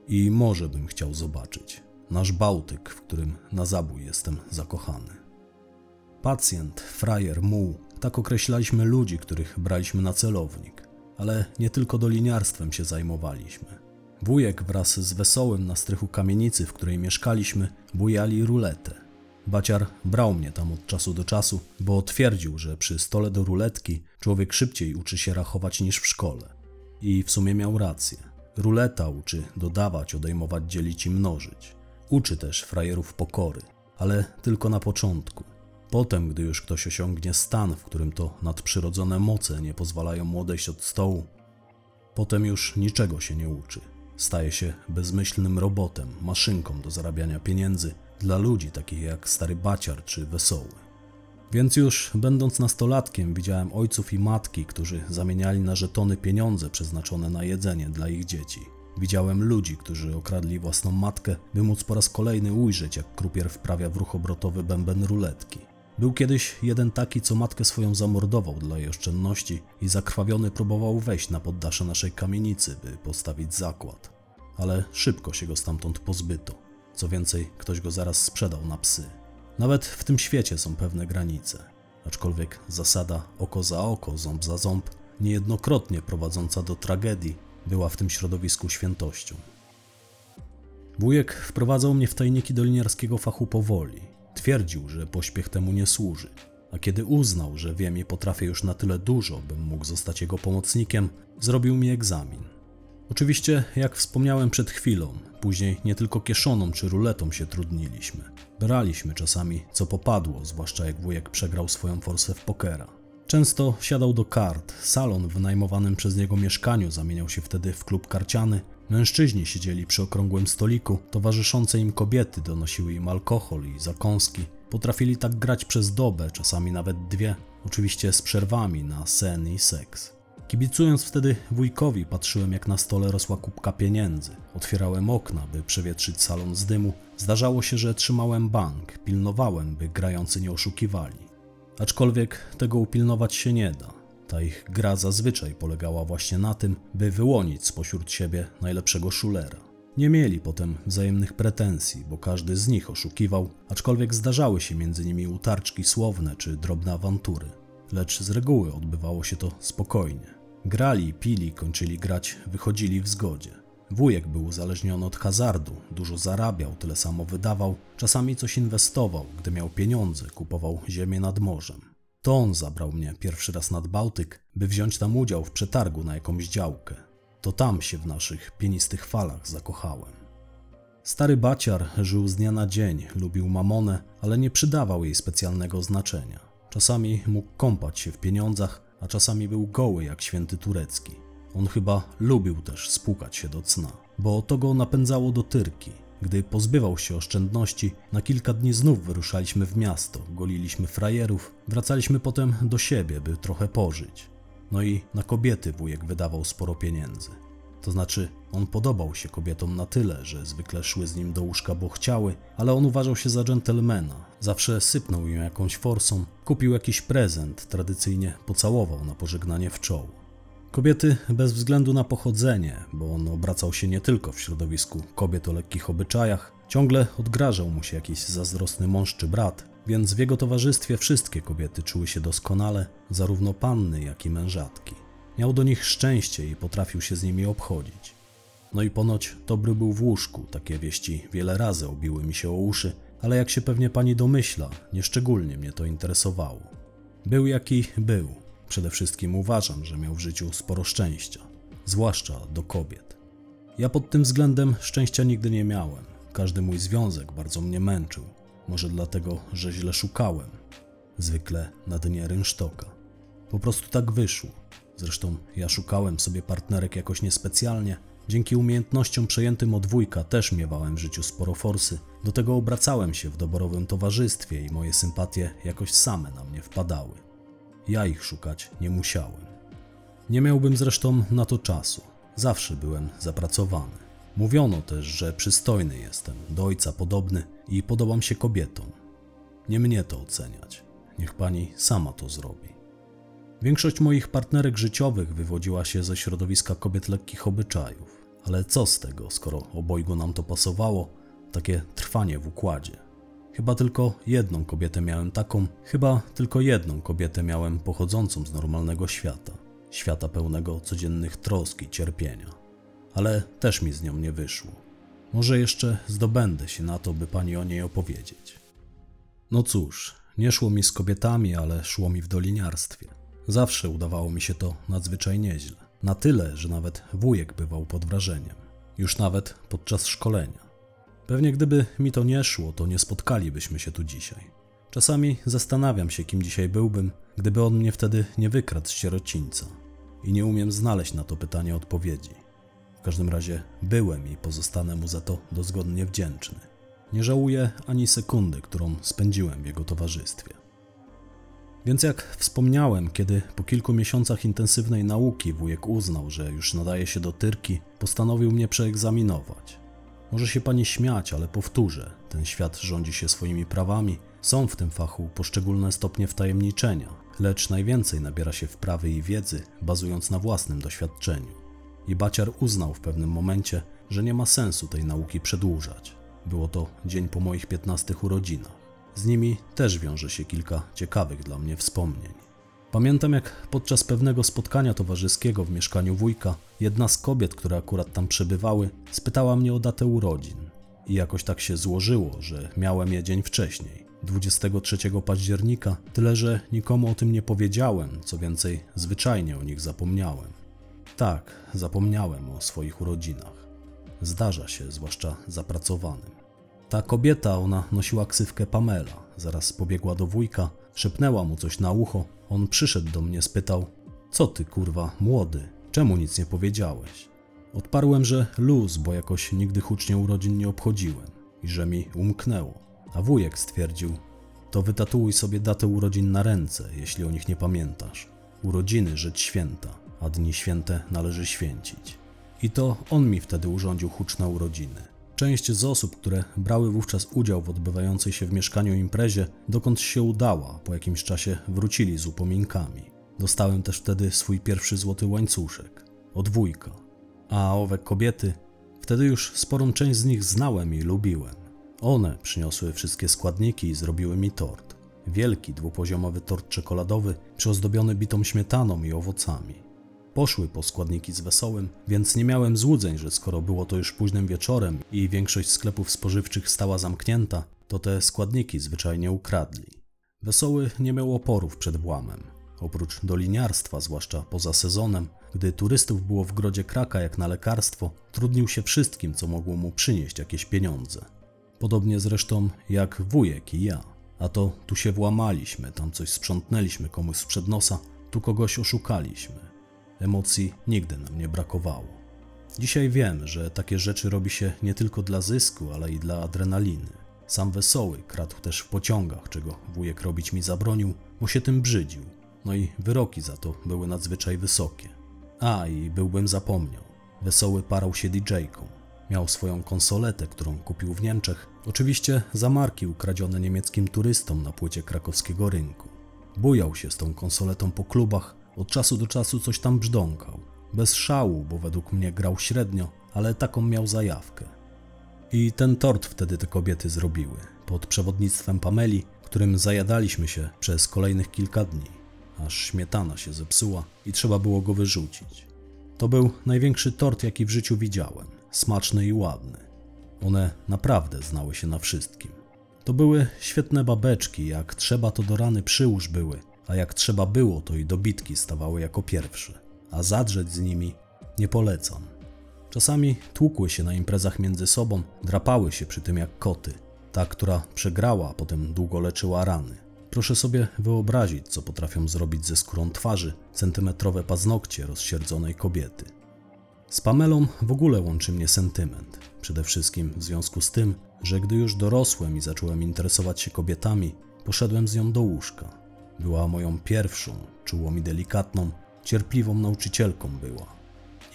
I może bym chciał zobaczyć nasz Bałtyk, w którym na zabój jestem zakochany. Pacjent, frajer, muł, tak określaliśmy ludzi, których braliśmy na celownik, ale nie tylko doliniarstwem się zajmowaliśmy. Wujek wraz z Wesołym na strychu kamienicy, w której mieszkaliśmy, bujali ruletę. Baciar brał mnie tam od czasu do czasu, bo twierdził, że przy stole do ruletki człowiek szybciej uczy się rachować niż w szkole. I w sumie miał rację. Ruleta uczy dodawać, odejmować, dzielić i mnożyć. Uczy też frajerów pokory, ale tylko na początku. Potem, gdy już ktoś osiągnie stan, w którym to nadprzyrodzone moce nie pozwalają mu odejść od stołu, potem już niczego się nie uczy. Staje się bezmyślnym robotem, maszynką do zarabiania pieniędzy dla ludzi takich jak stary baciar czy wesoły. Więc już będąc nastolatkiem widziałem ojców i matki, którzy zamieniali na żetony pieniądze przeznaczone na jedzenie dla ich dzieci. Widziałem ludzi, którzy okradli własną matkę, by móc po raz kolejny ujrzeć, jak krupier wprawia w ruch obrotowy bęben ruletki. Był kiedyś jeden taki, co matkę swoją zamordował dla jej oszczędności i zakrwawiony próbował wejść na poddasze naszej kamienicy, by postawić zakład. Ale szybko się go stamtąd pozbyto. Co więcej, ktoś go zaraz sprzedał na psy. Nawet w tym świecie są pewne granice, aczkolwiek zasada oko za oko, ząb za ząb, niejednokrotnie prowadząca do tragedii, była w tym środowisku świętością. Wujek wprowadzał mnie w tajniki doliniarskiego fachu powoli. Twierdził, że pośpiech temu nie służy, a kiedy uznał, że wiem i potrafię już na tyle dużo, bym mógł zostać jego pomocnikiem, zrobił mi egzamin. Oczywiście, jak wspomniałem przed chwilą, później nie tylko kieszoną czy ruletą się trudniliśmy. Braliśmy czasami co popadło, zwłaszcza jak wujek przegrał swoją forsę w pokera. Często siadał do kart, salon w wynajmowanym przez niego mieszkaniu zamieniał się wtedy w klub karciany. Mężczyźni siedzieli przy okrągłym stoliku, towarzyszące im kobiety donosiły im alkohol i zakąski. Potrafili tak grać przez dobę, czasami nawet dwie, oczywiście z przerwami na sen i seks. Kibicując wtedy wujkowi, patrzyłem jak na stole rosła kubka pieniędzy. Otwierałem okna, by przewietrzyć salon z dymu. Zdarzało się, że trzymałem bank, pilnowałem, by grający nie oszukiwali. Aczkolwiek tego upilnować się nie da. Ta ich gra zazwyczaj polegała właśnie na tym, by wyłonić spośród siebie najlepszego szulera. Nie mieli potem wzajemnych pretensji, bo każdy z nich oszukiwał, aczkolwiek zdarzały się między nimi utarczki słowne czy drobne awantury. Lecz z reguły odbywało się to spokojnie. Grali, pili, kończyli grać, wychodzili w zgodzie. Wujek był uzależniony od hazardu, dużo zarabiał, tyle samo wydawał, czasami coś inwestował, gdy miał pieniądze, kupował ziemię nad morzem. To on zabrał mnie pierwszy raz nad Bałtyk, by wziąć tam udział w przetargu na jakąś działkę. To tam się w naszych pienistych falach zakochałem. Stary baciar żył z dnia na dzień, lubił mamonę, ale nie przydawał jej specjalnego znaczenia. Czasami mógł kąpać się w pieniądzach, a czasami był goły jak święty turecki. On chyba lubił też spłukać się do cna, bo to go napędzało do tyrki. Gdy pozbywał się oszczędności, na kilka dni znów wyruszaliśmy w miasto, goliliśmy frajerów, wracaliśmy potem do siebie, by trochę pożyć. No i na kobiety wujek wydawał sporo pieniędzy. To znaczy, on podobał się kobietom na tyle, że zwykle szły z nim do łóżka, bo chciały, ale on uważał się za dżentelmena. Zawsze sypnął ją jakąś forsą, kupił jakiś prezent, tradycyjnie pocałował na pożegnanie w czoło. Kobiety bez względu na pochodzenie, bo on obracał się nie tylko w środowisku kobiet o lekkich obyczajach, ciągle odgrażał mu się jakiś zazdrosny mąż czy brat, więc w jego towarzystwie wszystkie kobiety czuły się doskonale, zarówno panny, jak i mężatki. Miał do nich szczęście i potrafił się z nimi obchodzić. No i ponoć dobry był w łóżku, takie wieści wiele razy obiły mi się o uszy, ale jak się pewnie pani domyśla, nieszczególnie mnie to interesowało. Był jaki był. Przede wszystkim uważam, że miał w życiu sporo szczęścia, zwłaszcza do kobiet. Ja pod tym względem szczęścia nigdy nie miałem. Każdy mój związek bardzo mnie męczył. Może dlatego, że źle szukałem. Zwykle na dnie rynsztoka. Po prostu tak wyszło. Zresztą ja szukałem sobie partnerek jakoś niespecjalnie. Dzięki umiejętnościom przejętym od wujka też miewałem w życiu sporo forsy. Do tego obracałem się w doborowym towarzystwie i moje sympatie jakoś same na mnie wpadały. Ja ich szukać nie musiałem. Nie miałbym zresztą na to czasu. Zawsze byłem zapracowany. Mówiono też, że przystojny jestem, do ojca podobny i podobam się kobietom. Nie mnie to oceniać. Niech pani sama to zrobi. Większość moich partnerek życiowych wywodziła się ze środowiska kobiet lekkich obyczajów. Ale co z tego, skoro obojgu nam to pasowało, takie trwanie w układzie? Chyba tylko jedną kobietę miałem taką, chyba tylko jedną kobietę miałem pochodzącą z normalnego świata. Świata pełnego codziennych trosk i cierpienia. Ale też mi z nią nie wyszło. Może jeszcze zdobędę się na to, by pani o niej opowiedzieć. No cóż, nie szło mi z kobietami, ale szło mi w doliniarstwie. Zawsze udawało mi się to nadzwyczaj nieźle. Na tyle, że nawet wujek bywał pod wrażeniem. Już nawet podczas szkolenia. Pewnie gdyby mi to nie szło, to nie spotkalibyśmy się tu dzisiaj. Czasami zastanawiam się, kim dzisiaj byłbym, gdyby on mnie wtedy nie wykradł z sierocińca. I nie umiem znaleźć na to pytanie odpowiedzi. W każdym razie byłem i pozostanę mu za to dozgodnie wdzięczny. Nie żałuję ani sekundy, którą spędziłem w jego towarzystwie. Więc jak wspomniałem, kiedy po kilku miesiącach intensywnej nauki wujek uznał, że już nadaje się do tyrki, postanowił mnie przeegzaminować. Może się pani śmiać, ale powtórzę: ten świat rządzi się swoimi prawami. Są w tym fachu poszczególne stopnie wtajemniczenia, lecz najwięcej nabiera się wprawy i wiedzy, bazując na własnym doświadczeniu. I baciar uznał w pewnym momencie, że nie ma sensu tej nauki przedłużać. Było to dzień po moich 15 urodzinach. Z nimi też wiąże się kilka ciekawych dla mnie wspomnień. Pamiętam, jak podczas pewnego spotkania towarzyskiego w mieszkaniu wujka, jedna z kobiet, które akurat tam przebywały, spytała mnie o datę urodzin. I jakoś tak się złożyło, że miałem je dzień wcześniej, 23 października, tyle że nikomu o tym nie powiedziałem, co więcej, zwyczajnie o nich zapomniałem. Tak, zapomniałem o swoich urodzinach. Zdarza się, zwłaszcza zapracowanym. Ta kobieta, ona nosiła ksywkę Pamela. Zaraz pobiegła do wujka, szepnęła mu coś na ucho. On przyszedł do mnie, spytał: Co ty, kurwa, młody, czemu nic nie powiedziałeś? Odparłem, że luz, bo jakoś nigdy hucznie urodzin nie obchodziłem i że mi umknęło. A wujek stwierdził: To wytatuuj sobie datę urodzin na ręce, jeśli o nich nie pamiętasz. Urodziny rzecz święta, a dni święte należy święcić. I to on mi wtedy urządził huczne urodziny. Część z osób, które brały wówczas udział w odbywającej się w mieszkaniu imprezie, dokąd się udała, po jakimś czasie wrócili z upominkami. Dostałem też wtedy swój pierwszy złoty łańcuszek od wujka. A owe kobiety, wtedy już sporą część z nich znałem i lubiłem. One przyniosły wszystkie składniki i zrobiły mi tort. Wielki, dwupoziomowy tort czekoladowy, przyozdobiony bitą śmietaną i owocami. Poszły po składniki z wesołym, więc nie miałem złudzeń, że skoro było to już późnym wieczorem i większość sklepów spożywczych stała zamknięta, to te składniki zwyczajnie ukradli. Wesoły nie miał oporów przed włamem. Oprócz doliniarstwa, zwłaszcza poza sezonem, gdy turystów było w grodzie kraka jak na lekarstwo, trudnił się wszystkim, co mogło mu przynieść jakieś pieniądze. Podobnie zresztą jak wujek i ja. A to tu się włamaliśmy, tam coś sprzątnęliśmy komuś sprzed nosa, tu kogoś oszukaliśmy. Emocji nigdy nam nie brakowało. Dzisiaj wiem, że takie rzeczy robi się nie tylko dla zysku, ale i dla adrenaliny. Sam wesoły kradł też w pociągach, czego wujek robić mi zabronił, bo się tym brzydził. No i wyroki za to były nadzwyczaj wysokie. A i byłbym zapomniał. Wesoły parał się DJ-ką. Miał swoją konsoletę, którą kupił w Niemczech, oczywiście za marki ukradzione niemieckim turystom na płycie krakowskiego rynku. Bujał się z tą konsoletą po klubach, od czasu do czasu coś tam brzdąkał. Bez szału, bo według mnie grał średnio, ale taką miał zajawkę. I ten tort wtedy te kobiety zrobiły, pod przewodnictwem Pameli, którym zajadaliśmy się przez kolejnych kilka dni, aż śmietana się zepsuła i trzeba było go wyrzucić. To był największy tort, jaki w życiu widziałem, smaczny i ładny. One naprawdę znały się na wszystkim. To były świetne babeczki, jak trzeba to do rany przyłóż były, a jak trzeba było, to i dobitki stawały jako pierwsze, a zadrzeć z nimi nie polecam. Czasami tłukły się na imprezach między sobą, drapały się przy tym jak koty. Ta, która przegrała, potem długo leczyła rany. Proszę sobie wyobrazić, co potrafią zrobić ze skórą twarzy centymetrowe paznokcie rozsierdzonej kobiety. Z Pamelą w ogóle łączy mnie sentyment. Przede wszystkim w związku z tym, że gdy już dorosłem i zacząłem interesować się kobietami, poszedłem z nią do łóżka. Była moją pierwszą, czułą i delikatną, cierpliwą nauczycielką była.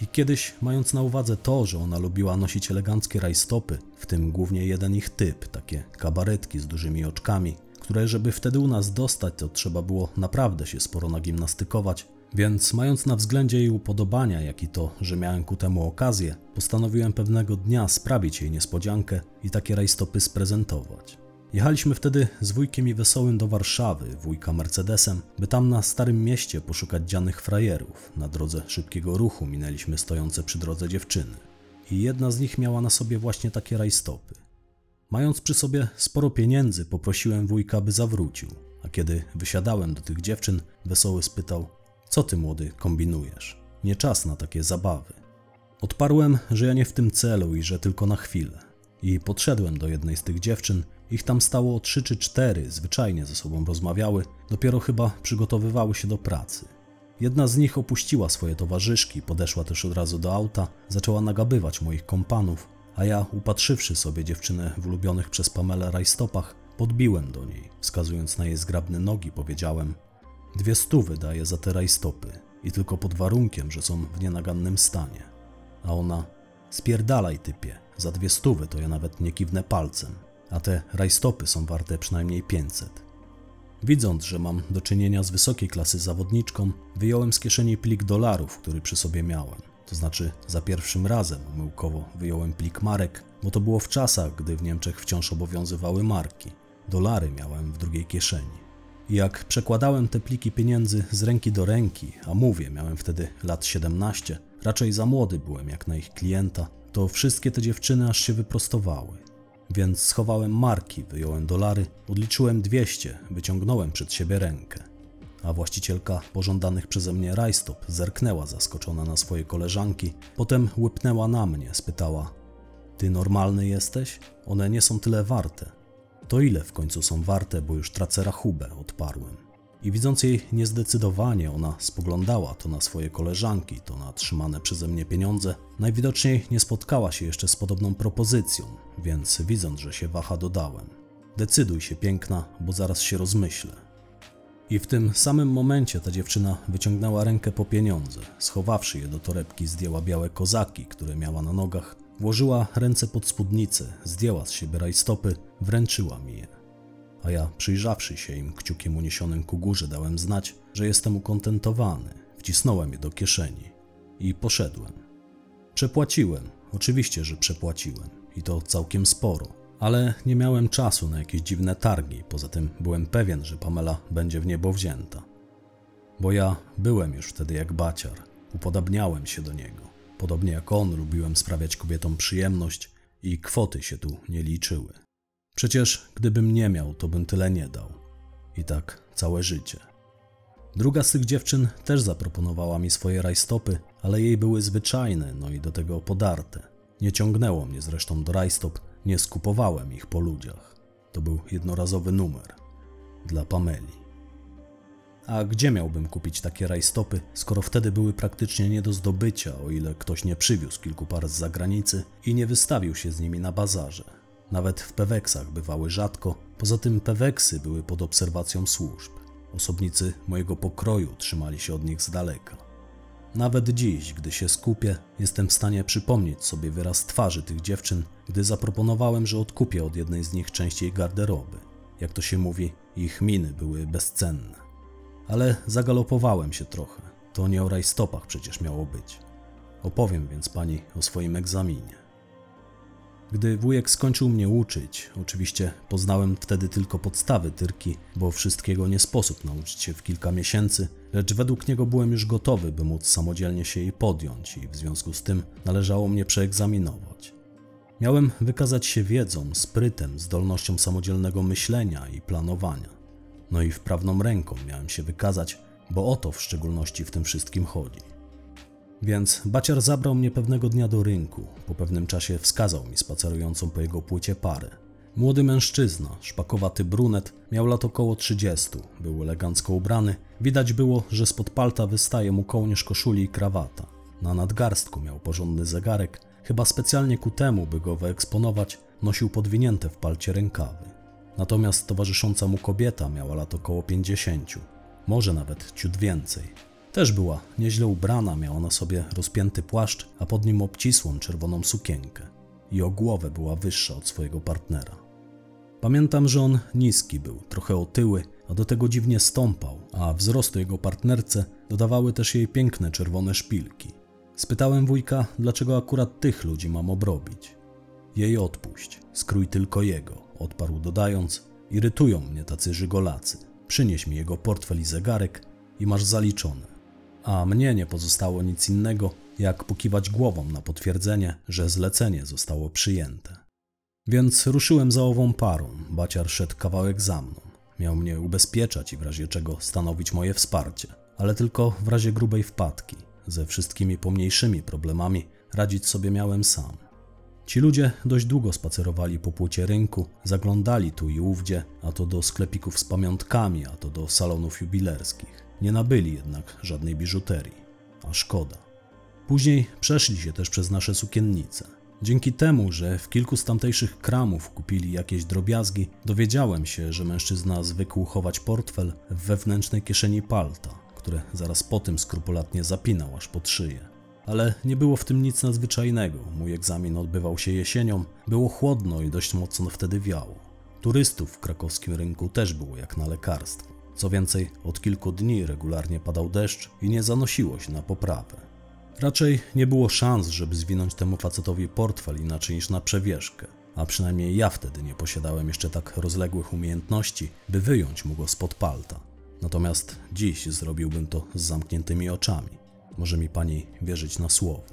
I kiedyś, mając na uwadze to, że ona lubiła nosić eleganckie rajstopy, w tym głównie jeden ich typ, takie kabaretki z dużymi oczkami, które żeby wtedy u nas dostać, to trzeba było naprawdę się sporo nagimnastykować, więc mając na względzie jej upodobania, jak i to, że miałem ku temu okazję, postanowiłem pewnego dnia sprawić jej niespodziankę i takie rajstopy sprezentować. Jechaliśmy wtedy z wujkiem i wesołym do Warszawy, wujka Mercedesem, by tam na Starym Mieście poszukać dzianych frajerów. Na drodze szybkiego ruchu minęliśmy stojące przy drodze dziewczyny. I jedna z nich miała na sobie właśnie takie rajstopy. Mając przy sobie sporo pieniędzy, poprosiłem wujka, by zawrócił. A kiedy wysiadałem do tych dziewczyn, wesoły spytał: Co ty, młody, kombinujesz? Nie czas na takie zabawy. Odparłem, że ja nie w tym celu i że tylko na chwilę. I podszedłem do jednej z tych dziewczyn. Ich tam stało trzy czy cztery, zwyczajnie ze sobą rozmawiały, dopiero chyba przygotowywały się do pracy. Jedna z nich opuściła swoje towarzyszki, podeszła też od razu do auta, zaczęła nagabywać moich kompanów, a ja, upatrzywszy sobie dziewczynę w ulubionych przez Pamelę rajstopach, podbiłem do niej, wskazując na jej zgrabne nogi, powiedziałem: Dwie stówy daję za te rajstopy i tylko pod warunkiem, że są w nienagannym stanie. A ona: Spierdalaj, typie, za dwie stówy to ja nawet nie kiwnę palcem, a te rajstopy są warte przynajmniej 500. Widząc, że mam do czynienia z wysokiej klasy zawodniczką, wyjąłem z kieszeni plik dolarów, który przy sobie miałem. To znaczy, za pierwszym razem umyłkowo wyjąłem plik marek, bo to było w czasach, gdy w Niemczech wciąż obowiązywały marki. Dolary miałem w drugiej kieszeni. Jak przekładałem te pliki pieniędzy z ręki do ręki, a mówię, miałem wtedy lat 17, raczej za młody byłem jak na ich klienta, to wszystkie te dziewczyny aż się wyprostowały. Więc schowałem marki, wyjąłem dolary, odliczyłem 200, wyciągnąłem przed siebie rękę. a właścicielka pożądanych przeze mnie rajstop zerknęła zaskoczona na swoje koleżanki, potem łypnęła na mnie, spytała: Ty normalny jesteś? One nie są tyle warte. To ile w końcu są warte, bo już tracę rachubę, odparłem. I widząc jej niezdecydowanie, ona spoglądała to na swoje koleżanki, to na trzymane przeze mnie pieniądze. Najwidoczniej nie spotkała się jeszcze z podobną propozycją, więc widząc, że się waha, dodałem: Decyduj się, piękna, bo zaraz się rozmyślę. I w tym samym momencie ta dziewczyna wyciągnęła rękę po pieniądze. Schowawszy je do torebki, zdjęła białe kozaki, które miała na nogach, włożyła ręce pod spódnicę, zdjęła z siebie rajstopy, wręczyła mi je. A ja, przyjrzawszy się im kciukiem uniesionym ku górze, dałem znać, że jestem ukontentowany. Wcisnąłem je do kieszeni i poszedłem. Przepłaciłem, oczywiście, że przepłaciłem i to całkiem sporo ale nie miałem czasu na jakieś dziwne targi. Poza tym byłem pewien, że Pamela będzie w niebo wzięta. Bo ja byłem już wtedy jak baciar, upodabniałem się do niego. Podobnie jak on, lubiłem sprawiać kobietom przyjemność i kwoty się tu nie liczyły. Przecież gdybym nie miał, to bym tyle nie dał. I tak całe życie. Druga z tych dziewczyn też zaproponowała mi swoje rajstopy, ale jej były zwyczajne, no i do tego podarte. Nie ciągnęło mnie zresztą do rajstop, nie skupowałem ich po ludziach. To był jednorazowy numer dla Pameli. A gdzie miałbym kupić takie rajstopy, skoro wtedy były praktycznie nie do zdobycia, o ile ktoś nie przywiózł kilku par z zagranicy i nie wystawił się z nimi na bazarze. Nawet w peweksach bywały rzadko, poza tym peweksy były pod obserwacją służb. Osobnicy mojego pokroju trzymali się od nich z daleka. Nawet dziś, gdy się skupię, jestem w stanie przypomnieć sobie wyraz twarzy tych dziewczyn, gdy zaproponowałem, że odkupię od jednej z nich część jej garderoby. Jak to się mówi, ich miny były bezcenne. Ale zagalopowałem się trochę. To nie o rajstopach przecież miało być. Opowiem więc pani o swoim egzaminie. Gdy wujek skończył mnie uczyć, oczywiście poznałem wtedy tylko podstawy tyrki, bo wszystkiego nie sposób nauczyć się w kilka miesięcy, lecz według niego byłem już gotowy, by móc samodzielnie się jej podjąć i w związku z tym należało mnie przeegzaminować. Miałem wykazać się wiedzą, sprytem, zdolnością samodzielnego myślenia i planowania. No i wprawną ręką miałem się wykazać, bo o to w szczególności w tym wszystkim chodzi. Więc baciar zabrał mnie pewnego dnia do rynku. Po pewnym czasie wskazał mi spacerującą po jego płycie parę. Młody mężczyzna, szpakowaty brunet, miał lat około 30, był elegancko ubrany. Widać było, że spod palta wystaje mu kołnierz koszuli i krawata. Na nadgarstku miał porządny zegarek, chyba specjalnie ku temu, by go wyeksponować, nosił podwinięte w palcie rękawy. Natomiast towarzysząca mu kobieta miała lat około 50, może nawet ciut więcej. Też była nieźle ubrana, miała na sobie rozpięty płaszcz, a pod nim obcisłą czerwoną sukienkę. I o głowę była wyższa od swojego partnera. Pamiętam, że on niski był, trochę otyły, a do tego dziwnie stąpał, a wzrostu jego partnerce dodawały też jej piękne czerwone szpilki. Spytałem wujka, dlaczego akurat tych ludzi mam obrobić. Jej odpuść, skrój tylko jego, odparł dodając, irytują mnie tacy żygolacy. Przynieś mi jego portfel i zegarek i masz zaliczone a mnie nie pozostało nic innego, jak pokiwać głową na potwierdzenie, że zlecenie zostało przyjęte. Więc ruszyłem za ową parą, baciar szedł kawałek za mną. Miał mnie ubezpieczać i w razie czego stanowić moje wsparcie, ale tylko w razie grubej wpadki. Ze wszystkimi pomniejszymi problemami radzić sobie miałem sam. Ci ludzie dość długo spacerowali po płocie rynku, zaglądali tu i ówdzie, a to do sklepików z pamiątkami, a to do salonów jubilerskich. Nie nabyli jednak żadnej biżuterii, a szkoda. Później przeszli się też przez nasze sukiennice. Dzięki temu, że w kilku z tamtejszych kramów kupili jakieś drobiazgi, dowiedziałem się, że mężczyzna zwykł chować portfel w wewnętrznej kieszeni palta, które zaraz po tym skrupulatnie zapinał aż pod szyję. Ale nie było w tym nic nadzwyczajnego. Mój egzamin odbywał się jesienią, było chłodno i dość mocno wtedy wiało. Turystów w krakowskim rynku też było jak na lekarstwo. Co więcej, od kilku dni regularnie padał deszcz i nie zanosiło się na poprawę. Raczej nie było szans, żeby zwinąć temu facetowi portfel inaczej niż na przewieszkę, a przynajmniej ja wtedy nie posiadałem jeszcze tak rozległych umiejętności, by wyjąć mu go spod palta. Natomiast dziś zrobiłbym to z zamkniętymi oczami. Może mi pani wierzyć na słowo.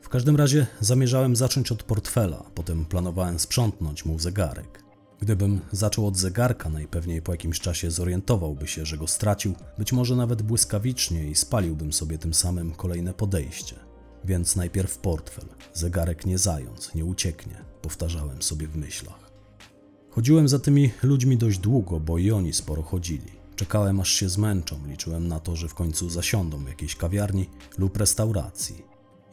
W każdym razie zamierzałem zacząć od portfela, potem planowałem sprzątnąć mu zegarek. Gdybym zaczął od zegarka, najpewniej po jakimś czasie zorientowałby się, że go stracił, być może nawet błyskawicznie i spaliłbym sobie tym samym kolejne podejście. Więc najpierw portfel, zegarek nie zając, nie ucieknie, powtarzałem sobie w myślach. Chodziłem za tymi ludźmi dość długo, bo i oni sporo chodzili. Czekałem aż się zmęczą, liczyłem na to, że w końcu zasiądą w jakiejś kawiarni lub restauracji.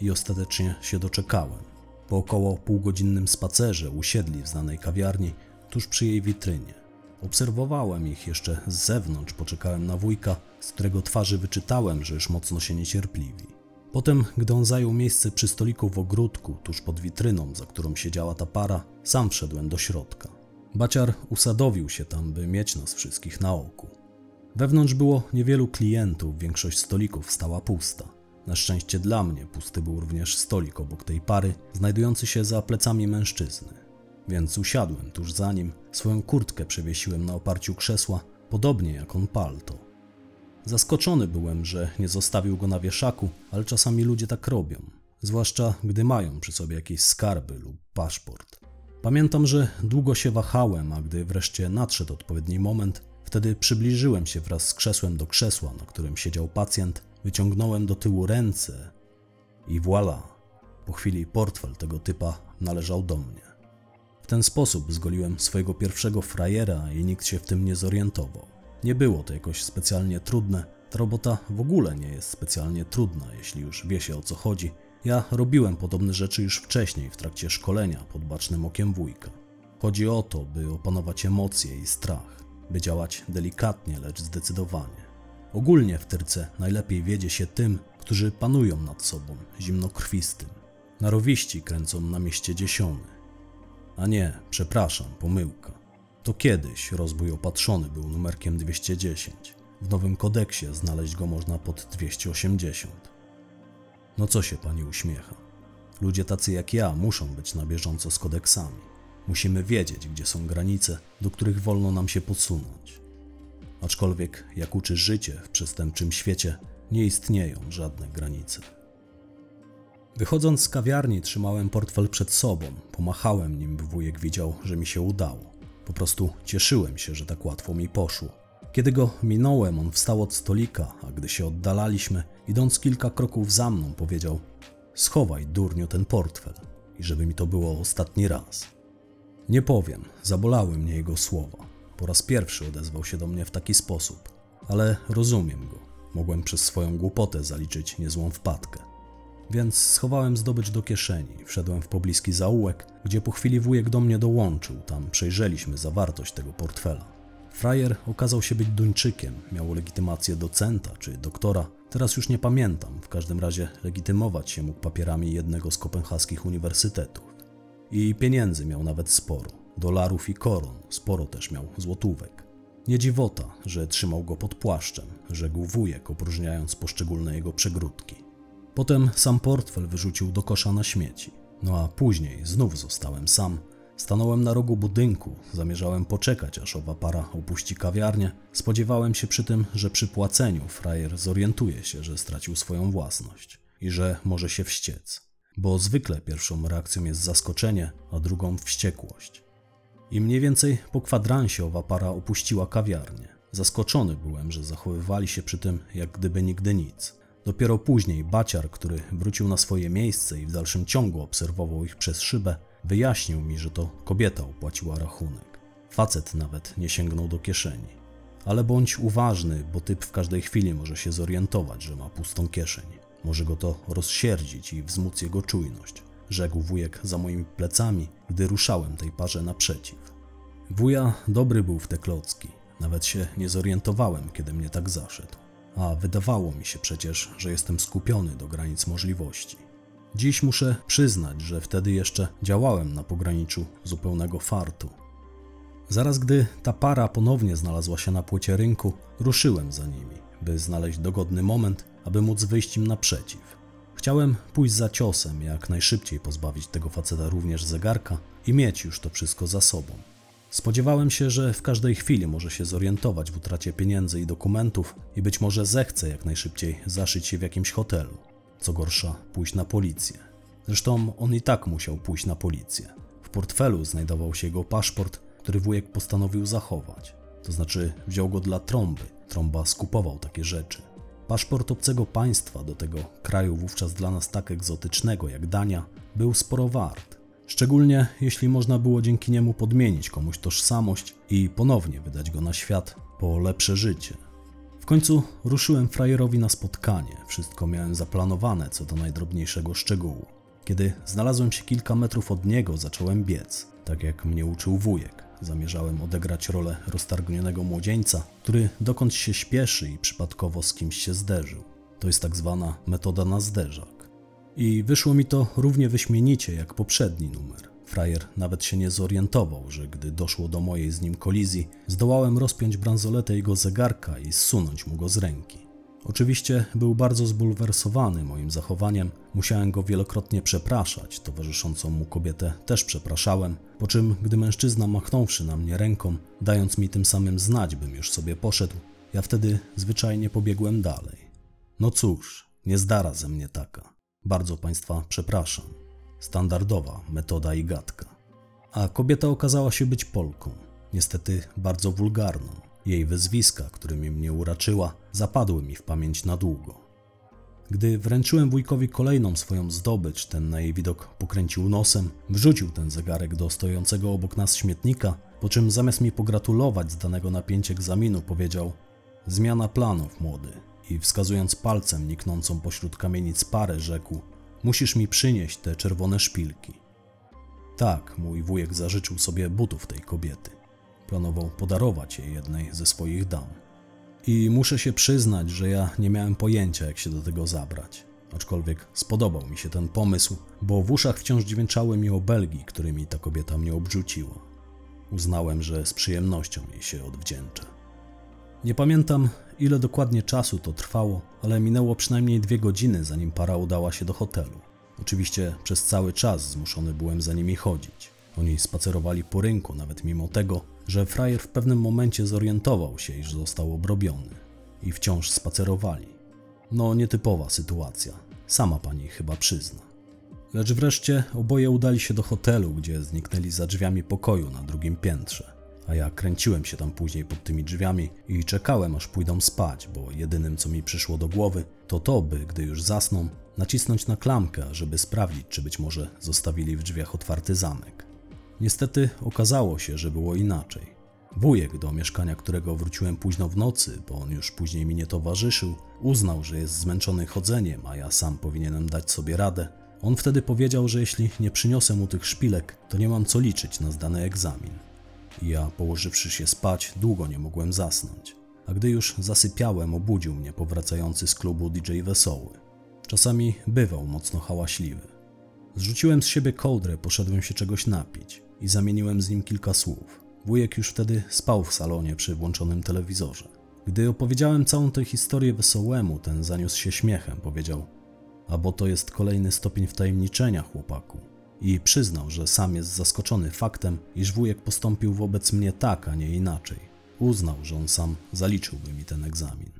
I ostatecznie się doczekałem. Po około półgodzinnym spacerze usiedli w znanej kawiarni tuż przy jej witrynie. Obserwowałem ich jeszcze z zewnątrz, poczekałem na wujka, z którego twarzy wyczytałem, że już mocno się niecierpliwi. Potem, gdy on zajął miejsce przy stoliku w ogródku, tuż pod witryną, za którą siedziała ta para, sam wszedłem do środka. Baciar usadowił się tam, by mieć nas wszystkich na oku. Wewnątrz było niewielu klientów, większość stolików stała pusta. Na szczęście dla mnie pusty był również stolik obok tej pary, znajdujący się za plecami mężczyzny. Więc usiadłem tuż za nim, swoją kurtkę przewiesiłem na oparciu krzesła, podobnie jak on palto. Zaskoczony byłem, że nie zostawił go na wieszaku, ale czasami ludzie tak robią, zwłaszcza gdy mają przy sobie jakieś skarby lub paszport. Pamiętam, że długo się wahałem, a gdy wreszcie nadszedł odpowiedni moment, wtedy przybliżyłem się wraz z krzesłem do krzesła, na którym siedział pacjent, wyciągnąłem do tyłu ręce i voilà. Po chwili portfel tego typa należał do mnie. W ten sposób zgoliłem swojego pierwszego frajera i nikt się w tym nie zorientował. Nie było to jakoś specjalnie trudne. Ta robota w ogóle nie jest specjalnie trudna, jeśli już wie się o co chodzi. Ja robiłem podobne rzeczy już wcześniej w trakcie szkolenia pod bacznym okiem wujka. Chodzi o to, by opanować emocje i strach, by działać delikatnie, lecz zdecydowanie. Ogólnie w tyrce najlepiej wiedzie się tym, którzy panują nad sobą, zimnokrwistym. Narowiści kręcą na mieście dziesiony. A nie, przepraszam, pomyłka. To kiedyś rozbój opatrzony był numerkiem 210. W nowym kodeksie znaleźć go można pod 280. No co się pani uśmiecha? Ludzie tacy jak ja muszą być na bieżąco z kodeksami. Musimy wiedzieć, gdzie są granice, do których wolno nam się podsunąć. Aczkolwiek, jak uczy życie w przestępczym świecie, nie istnieją żadne granice. Wychodząc z kawiarni, trzymałem portfel przed sobą, pomachałem nim, by wujek widział, że mi się udało. Po prostu cieszyłem się, że tak łatwo mi poszło. Kiedy go minąłem, on wstał od stolika, a gdy się oddalaliśmy, idąc kilka kroków za mną, powiedział: Schowaj, durniu, ten portfel i żeby mi to było ostatni raz. Nie powiem, zabolały mnie jego słowa. Po raz pierwszy odezwał się do mnie w taki sposób, ale rozumiem go. Mogłem przez swoją głupotę zaliczyć niezłą wpadkę. Więc schowałem zdobycz do kieszeni, wszedłem w pobliski zaułek, gdzie po chwili wujek do mnie dołączył, tam przejrzeliśmy zawartość tego portfela. Frajer okazał się być Duńczykiem, miał legitymację docenta czy doktora, teraz już nie pamiętam, w każdym razie legitymować się mógł papierami jednego z kopenhaskich uniwersytetów. I pieniędzy miał nawet sporo, dolarów i koron, sporo też miał złotówek. Nie dziwota, że trzymał go pod płaszczem, rzekł wujek, opróżniając poszczególne jego przegródki. Potem sam portfel wyrzucił do kosza na śmieci. No a później znów zostałem sam. Stanąłem na rogu budynku, zamierzałem poczekać, aż owa para opuści kawiarnię. Spodziewałem się przy tym, że przy płaceniu frajer zorientuje się, że stracił swoją własność i że może się wściec. Bo zwykle pierwszą reakcją jest zaskoczenie, a drugą wściekłość. I mniej więcej po kwadransie owa para opuściła kawiarnię. Zaskoczony byłem, że zachowywali się przy tym jak gdyby nigdy nic. Dopiero później baciar, który wrócił na swoje miejsce i w dalszym ciągu obserwował ich przez szybę, wyjaśnił mi, że to kobieta opłaciła rachunek. Facet nawet nie sięgnął do kieszeni. Ale bądź uważny, bo typ w każdej chwili może się zorientować, że ma pustą kieszeń. Może go to rozsierdzić i wzmóc jego czujność, rzekł wujek za moimi plecami, gdy ruszałem tej parze naprzeciw. Wuja dobry był w te klocki. Nawet się nie zorientowałem, kiedy mnie tak zaszedł a wydawało mi się przecież, że jestem skupiony do granic możliwości. Dziś muszę przyznać, że wtedy jeszcze działałem na pograniczu zupełnego fartu. Zaraz gdy ta para ponownie znalazła się na płycie rynku, ruszyłem za nimi, by znaleźć dogodny moment, aby móc wyjść im naprzeciw. Chciałem pójść za ciosem, jak najszybciej pozbawić tego faceta również zegarka i mieć już to wszystko za sobą. Spodziewałem się, że w każdej chwili może się zorientować w utracie pieniędzy i dokumentów i być może zechce jak najszybciej zaszyć się w jakimś hotelu. Co gorsza, pójść na policję. Zresztą on i tak musiał pójść na policję. W portfelu znajdował się jego paszport, który wujek postanowił zachować. To znaczy wziął go dla trąby. Trąba skupował takie rzeczy. Paszport obcego państwa, do tego kraju wówczas dla nas tak egzotycznego jak Dania, był sporo wart. Szczególnie jeśli można było dzięki niemu podmienić komuś tożsamość i ponownie wydać go na świat po lepsze życie. W końcu ruszyłem frajerowi na spotkanie. Wszystko miałem zaplanowane co do najdrobniejszego szczegółu. Kiedy znalazłem się kilka metrów od niego, zacząłem biec, tak jak mnie uczył wujek. Zamierzałem odegrać rolę roztargnionego młodzieńca, który dokąd się śpieszy i przypadkowo z kimś się zderzył. To jest tak zwana metoda na zderzak. I wyszło mi to równie wyśmienicie jak poprzedni numer. Frajer nawet się nie zorientował, że gdy doszło do mojej z nim kolizji, zdołałem rozpiąć bransoletę jego zegarka i zsunąć mu go z ręki. Oczywiście był bardzo zbulwersowany moim zachowaniem, musiałem go wielokrotnie przepraszać, towarzyszącą mu kobietę też przepraszałem, po czym, gdy mężczyzna machnąwszy na mnie ręką, dając mi tym samym znać, bym już sobie poszedł, ja wtedy zwyczajnie pobiegłem dalej. No cóż, nie zdara ze mnie taka. Bardzo Państwa przepraszam. Standardowa metoda i gadka. A kobieta okazała się być Polką, niestety bardzo wulgarną. Jej wyzwiska, którymi mnie uraczyła, zapadły mi w pamięć na długo. Gdy wręczyłem wujkowi kolejną swoją zdobycz, ten na jej widok pokręcił nosem, wrzucił ten zegarek do stojącego obok nas śmietnika, po czym zamiast mi pogratulować danego na pięć egzaminu, powiedział: Zmiana planów, młody. I wskazując palcem niknącą pośród kamienic parę, rzekł: Musisz mi przynieść te czerwone szpilki. Tak, mój wujek zażyczył sobie butów tej kobiety. Planował podarować je jednej ze swoich dam. I muszę się przyznać, że ja nie miałem pojęcia, jak się do tego zabrać. Aczkolwiek spodobał mi się ten pomysł, bo w uszach wciąż dźwięczały mi obelgi, którymi ta kobieta mnie obrzuciła. Uznałem, że z przyjemnością jej się odwdzięczę. Nie pamiętam, ile dokładnie czasu to trwało, ale minęło przynajmniej dwie godziny, zanim para udała się do hotelu. Oczywiście przez cały czas zmuszony byłem za nimi chodzić. Oni spacerowali po rynku, nawet mimo tego, że frajer w pewnym momencie zorientował się, iż został obrobiony. I wciąż spacerowali. No, nietypowa sytuacja. Sama pani chyba przyzna. Lecz wreszcie oboje udali się do hotelu, gdzie zniknęli za drzwiami pokoju na drugim piętrze. A ja kręciłem się tam później pod tymi drzwiami i czekałem, aż pójdą spać, bo jedynym, co mi przyszło do głowy, to to, by, gdy już zasną, nacisnąć na klamkę, żeby sprawdzić, czy być może zostawili w drzwiach otwarty zamek. Niestety okazało się, że było inaczej. Wujek, do mieszkania którego wróciłem późno w nocy, bo on już później mi nie towarzyszył, uznał, że jest zmęczony chodzeniem, a ja sam powinienem dać sobie radę. On wtedy powiedział, że jeśli nie przyniosę mu tych szpilek, to nie mam co liczyć na zdany egzamin. Ja, położywszy się spać, długo nie mogłem zasnąć. A gdy już zasypiałem, obudził mnie powracający z klubu DJ Wesoły. Czasami bywał mocno hałaśliwy. Zrzuciłem z siebie kołdrę, poszedłem się czegoś napić i zamieniłem z nim kilka słów. Wujek już wtedy spał w salonie przy włączonym telewizorze. Gdy opowiedziałem całą tę historię wesołemu, ten zaniósł się śmiechem, powiedział: A bo to jest kolejny stopień wtajemniczenia, chłopaku. I przyznał, że sam jest zaskoczony faktem, iż wujek postąpił wobec mnie tak, a nie inaczej. Uznał, że on sam zaliczyłby mi ten egzamin.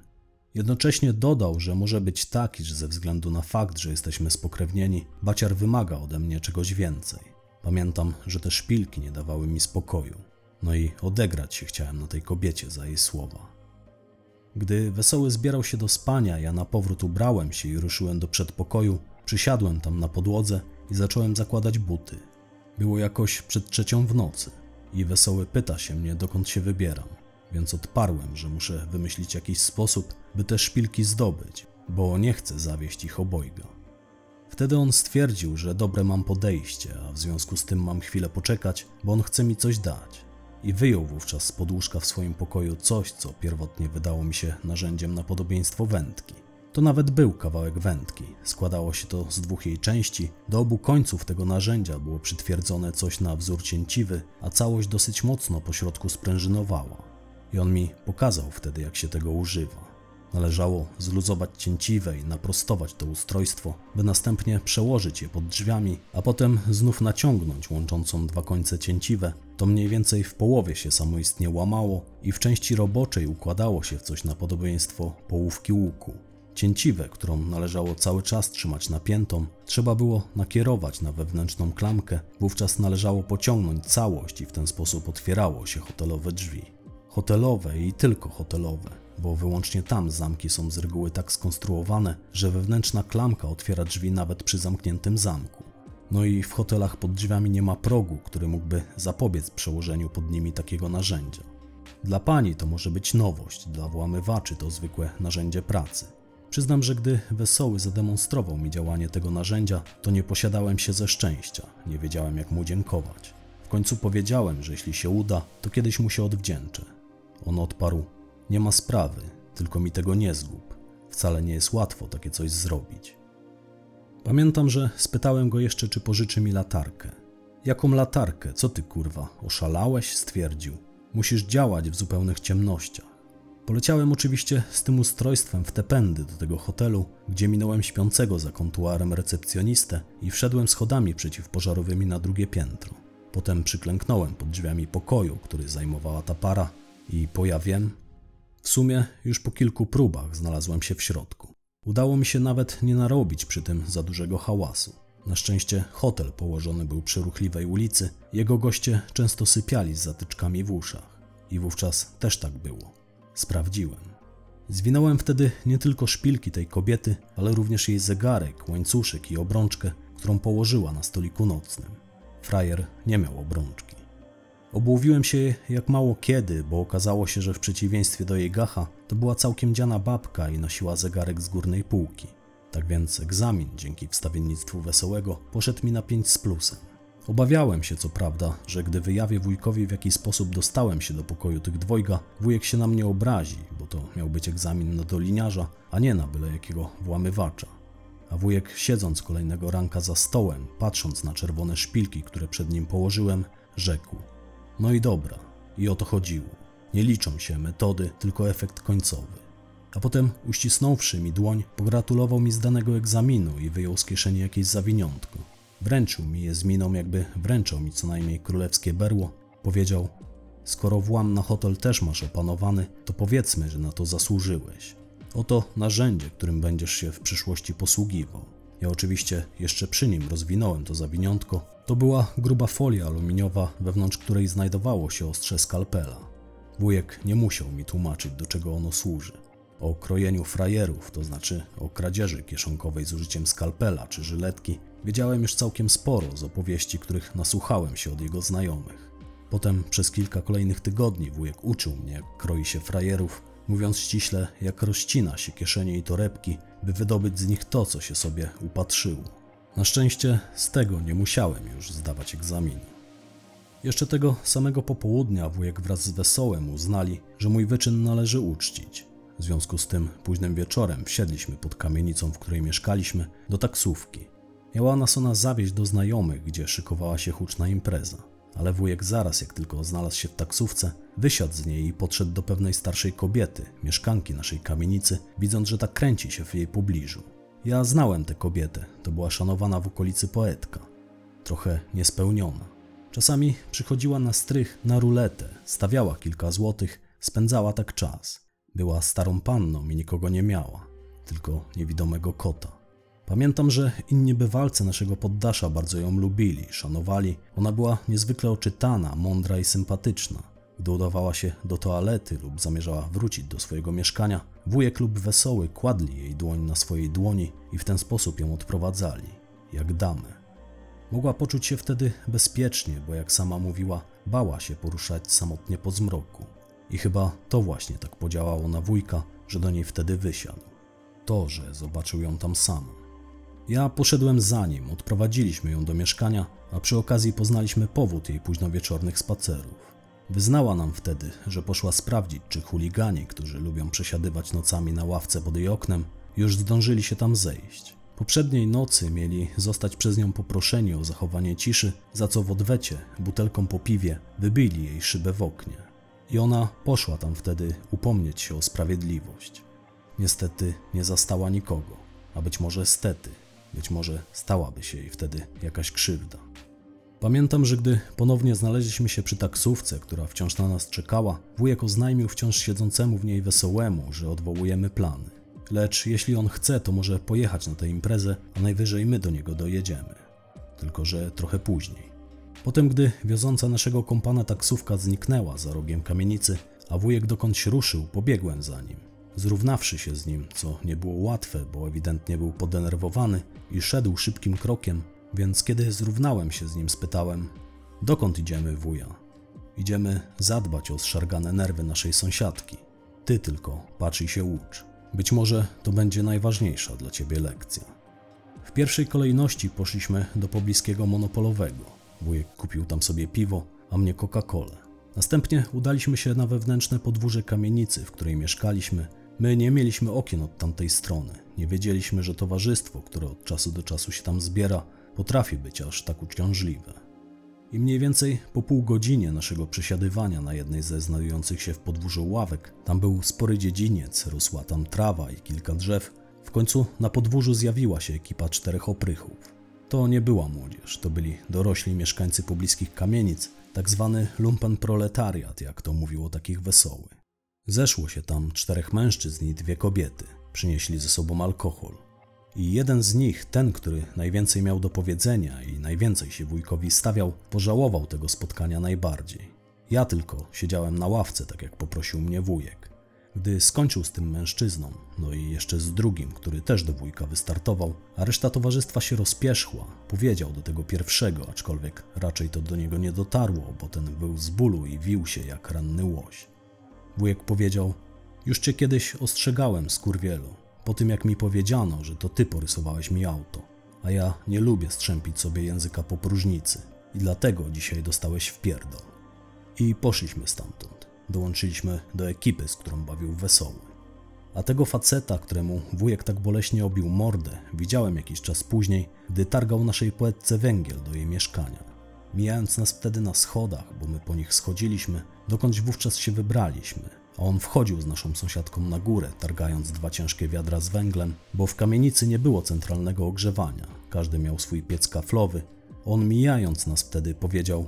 Jednocześnie dodał, że może być tak, iż ze względu na fakt, że jesteśmy spokrewnieni, baciar wymaga ode mnie czegoś więcej. Pamiętam, że te szpilki nie dawały mi spokoju. No i odegrać się chciałem na tej kobiecie za jej słowa. Gdy wesoły zbierał się do spania, ja na powrót ubrałem się i ruszyłem do przedpokoju, przysiadłem tam na podłodze i zacząłem zakładać buty. Było jakoś przed trzecią w nocy i wesoły pyta się mnie, dokąd się wybieram, więc odparłem, że muszę wymyślić jakiś sposób, by te szpilki zdobyć, bo nie chcę zawieść ich obojga. Wtedy on stwierdził, że dobre mam podejście, a w związku z tym mam chwilę poczekać, bo on chce mi coś dać. I wyjął wówczas z podłóżka w swoim pokoju coś, co pierwotnie wydało mi się narzędziem na podobieństwo wędki. To nawet był kawałek wędki. Składało się to z dwóch jej części. Do obu końców tego narzędzia było przytwierdzone coś na wzór cięciwy, a całość dosyć mocno po środku sprężynowała. I on mi pokazał wtedy, jak się tego używa. Należało zluzować cięciwe i naprostować to ustrojstwo, by następnie przełożyć je pod drzwiami, a potem znów naciągnąć łączącą dwa końce cięciwe. To mniej więcej w połowie się samoistnie łamało i w części roboczej układało się w coś na podobieństwo połówki łuku. Cięciwę, którą należało cały czas trzymać napiętą, trzeba było nakierować na wewnętrzną klamkę, wówczas należało pociągnąć całość i w ten sposób otwierało się hotelowe drzwi. Hotelowe i tylko hotelowe, bo wyłącznie tam zamki są z reguły tak skonstruowane, że wewnętrzna klamka otwiera drzwi nawet przy zamkniętym zamku. No i w hotelach pod drzwiami nie ma progu, który mógłby zapobiec przełożeniu pod nimi takiego narzędzia. Dla pani to może być nowość, dla włamywaczy to zwykłe narzędzie pracy. Przyznam, że gdy Wesoły zademonstrował mi działanie tego narzędzia, to nie posiadałem się ze szczęścia, nie wiedziałem jak mu dziękować. W końcu powiedziałem, że jeśli się uda, to kiedyś mu się odwdzięczę. On odparł: Nie ma sprawy, tylko mi tego nie zgub. Wcale nie jest łatwo takie coś zrobić. Pamiętam, że spytałem go jeszcze, czy pożyczy mi latarkę. Jaką latarkę? Co ty kurwa? Oszalałeś? Stwierdził. Musisz działać w zupełnych ciemnościach. Poleciałem oczywiście z tym ustrojstwem w te pędy do tego hotelu, gdzie minąłem śpiącego za kontuarem recepcjonistę i wszedłem schodami przeciwpożarowymi na drugie piętro. Potem przyklęknąłem pod drzwiami pokoju, który zajmowała ta para i po ja wiem, w sumie już po kilku próbach znalazłem się w środku. Udało mi się nawet nie narobić przy tym za dużego hałasu. Na szczęście hotel położony był przy ruchliwej ulicy, jego goście często sypiali z zatyczkami w uszach. I wówczas też tak było. Sprawdziłem. Zwinąłem wtedy nie tylko szpilki tej kobiety, ale również jej zegarek, łańcuszek i obrączkę, którą położyła na stoliku nocnym. Frajer nie miał obrączki. Obłowiłem się jak mało kiedy, bo okazało się, że w przeciwieństwie do jej gacha, to była całkiem dziana babka i nosiła zegarek z górnej półki. Tak więc egzamin dzięki wstawiennictwu wesołego poszedł mi na 5 z plusem. Obawiałem się co prawda, że gdy wyjawię wujkowi w jaki sposób dostałem się do pokoju tych dwojga, wujek się na mnie obrazi, bo to miał być egzamin na doliniarza, a nie na byle jakiego włamywacza. A wujek siedząc kolejnego ranka za stołem, patrząc na czerwone szpilki, które przed nim położyłem, rzekł – no i dobra, i o to chodziło. Nie liczą się metody, tylko efekt końcowy. A potem, uścisnąwszy mi dłoń, pogratulował mi zdanego egzaminu i wyjął z kieszeni jakieś zawiniątko. Wręczył mi je z miną, jakby wręczał mi co najmniej królewskie berło. Powiedział: Skoro włam na hotel też masz opanowany, to powiedzmy, że na to zasłużyłeś. Oto narzędzie, którym będziesz się w przyszłości posługiwał. Ja oczywiście jeszcze przy nim rozwinąłem to zawiniątko. To była gruba folia aluminiowa, wewnątrz której znajdowało się ostrze skalpela. Wujek nie musiał mi tłumaczyć, do czego ono służy. O krojeniu frajerów, to znaczy o kradzieży kieszonkowej z użyciem skalpela czy żyletki, wiedziałem już całkiem sporo z opowieści, których nasłuchałem się od jego znajomych. Potem przez kilka kolejnych tygodni wujek uczył mnie, jak kroi się frajerów, mówiąc ściśle, jak rozcina się kieszenie i torebki, by wydobyć z nich to, co się sobie upatrzyło. Na szczęście z tego nie musiałem już zdawać egzaminu. Jeszcze tego samego popołudnia wujek wraz z Wesołem uznali, że mój wyczyn należy uczcić. W związku z tym późnym wieczorem wsiedliśmy pod kamienicą, w której mieszkaliśmy, do taksówki. Miała nas ona zawieźć do znajomych, gdzie szykowała się huczna impreza. Ale wujek zaraz, jak tylko znalazł się w taksówce, wysiadł z niej i podszedł do pewnej starszej kobiety, mieszkanki naszej kamienicy, widząc, że tak kręci się w jej pobliżu. Ja znałem tę kobietę, to była szanowana w okolicy poetka. Trochę niespełniona. Czasami przychodziła na strych na ruletę, stawiała kilka złotych, spędzała tak czas. Była starą panną i nikogo nie miała, tylko niewidomego kota. Pamiętam, że inni bywalcy naszego poddasza bardzo ją lubili, szanowali. Ona była niezwykle oczytana, mądra i sympatyczna. Gdy udawała się do toalety lub zamierzała wrócić do swojego mieszkania, wujek lub wesoły kładli jej dłoń na swojej dłoni i w ten sposób ją odprowadzali, jak damę. Mogła poczuć się wtedy bezpiecznie, bo jak sama mówiła, bała się poruszać samotnie po zmroku. I chyba to właśnie tak podziałało na wujka, że do niej wtedy wysiadł. To, że zobaczył ją tam samą. Ja poszedłem za nim, odprowadziliśmy ją do mieszkania, a przy okazji poznaliśmy powód jej późnowieczornych spacerów. Wyznała nam wtedy, że poszła sprawdzić, czy chuligani, którzy lubią przesiadywać nocami na ławce pod jej oknem, już zdążyli się tam zejść. Poprzedniej nocy mieli zostać przez nią poproszeni o zachowanie ciszy, za co w odwecie, butelką po piwie, wybili jej szybę w oknie. I ona poszła tam wtedy upomnieć się o sprawiedliwość. Niestety nie zastała nikogo, a być może stety, być może stałaby się jej wtedy jakaś krzywda. Pamiętam, że gdy ponownie znaleźliśmy się przy taksówce, która wciąż na nas czekała, wujek oznajmił wciąż siedzącemu w niej wesołemu, że odwołujemy plany. Lecz jeśli on chce, to może pojechać na tę imprezę, a najwyżej my do niego dojedziemy. Tylko, że trochę później. Potem, gdy wioząca naszego kompana taksówka zniknęła za rogiem kamienicy, a wujek dokądś ruszył, pobiegłem za nim. Zrównawszy się z nim, co nie było łatwe, bo ewidentnie był podenerwowany i szedł szybkim krokiem, więc kiedy zrównałem się z nim, spytałem: Dokąd idziemy, wuja? Idziemy zadbać o zszargane nerwy naszej sąsiadki. Ty tylko patrz i się ucz. Być może to będzie najważniejsza dla ciebie lekcja. W pierwszej kolejności poszliśmy do pobliskiego monopolowego. Wujek kupił tam sobie piwo, a mnie Coca-Colę. Następnie udaliśmy się na wewnętrzne podwórze kamienicy, w której mieszkaliśmy. My nie mieliśmy okien od tamtej strony. Nie wiedzieliśmy, że towarzystwo, które od czasu do czasu się tam zbiera, potrafi być aż tak uciążliwe. I mniej więcej po pół godzinie naszego przesiadywania na jednej ze znajdujących się w podwórzu ławek, tam był spory dziedziniec, rosła tam trawa i kilka drzew. W końcu na podwórzu zjawiła się ekipa czterech oprychów. To nie była młodzież, to byli dorośli mieszkańcy pobliskich kamienic, tak zwany lumpenproletariat, jak to mówił o takich wesoły. Zeszło się tam czterech mężczyzn i dwie kobiety. Przynieśli ze sobą alkohol. I jeden z nich, ten, który najwięcej miał do powiedzenia i najwięcej się wujkowi stawiał, pożałował tego spotkania najbardziej. Ja tylko siedziałem na ławce, tak jak poprosił mnie wujek. Gdy skończył z tym mężczyzną, no i jeszcze z drugim, który też do wujka wystartował, a reszta towarzystwa się rozpieszła, powiedział do tego pierwszego, aczkolwiek raczej to do niego nie dotarło, bo ten był z bólu i wił się jak ranny łoś. Wujek powiedział: Już cię kiedyś ostrzegałem, skurwielu, po tym jak mi powiedziano, że to ty porysowałeś mi auto, a ja nie lubię strzępić sobie języka po próżnicy i dlatego dzisiaj dostałeś w pierdol. I poszliśmy stamtąd. Dołączyliśmy do ekipy, z którą bawił wesoły. A tego faceta, któremu wujek tak boleśnie obił mordę, widziałem jakiś czas później, gdy targał naszej poetce węgiel do jej mieszkania. Mijając nas wtedy na schodach, bo my po nich schodziliśmy, dokądś wówczas się wybraliśmy, a on wchodził z naszą sąsiadką na górę, targając dwa ciężkie wiadra z węglem, bo w kamienicy nie było centralnego ogrzewania. Każdy miał swój piec kaflowy. On mijając nas wtedy powiedział: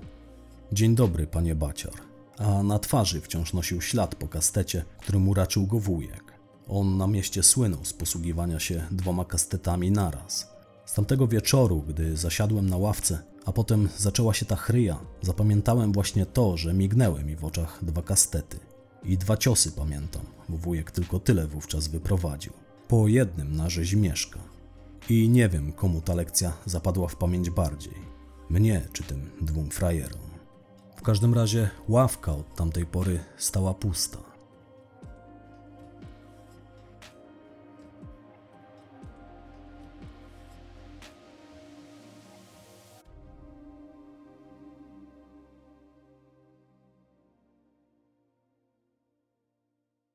Dzień dobry, panie bacior. A na twarzy wciąż nosił ślad po kastecie, którym uraczył go wujek. On na mieście słynął z posługiwania się dwoma kastetami naraz. Z tamtego wieczoru, gdy zasiadłem na ławce, a potem zaczęła się ta chryja, zapamiętałem właśnie to, że mignęły mi w oczach dwa kastety. I dwa ciosy pamiętam, bo wujek tylko tyle wówczas wyprowadził. Po jednym na rzeź mieszka. I nie wiem, komu ta lekcja zapadła w pamięć bardziej. Mnie czy tym dwóm frajerom. W każdym razie ławka od tamtej pory stała pusta.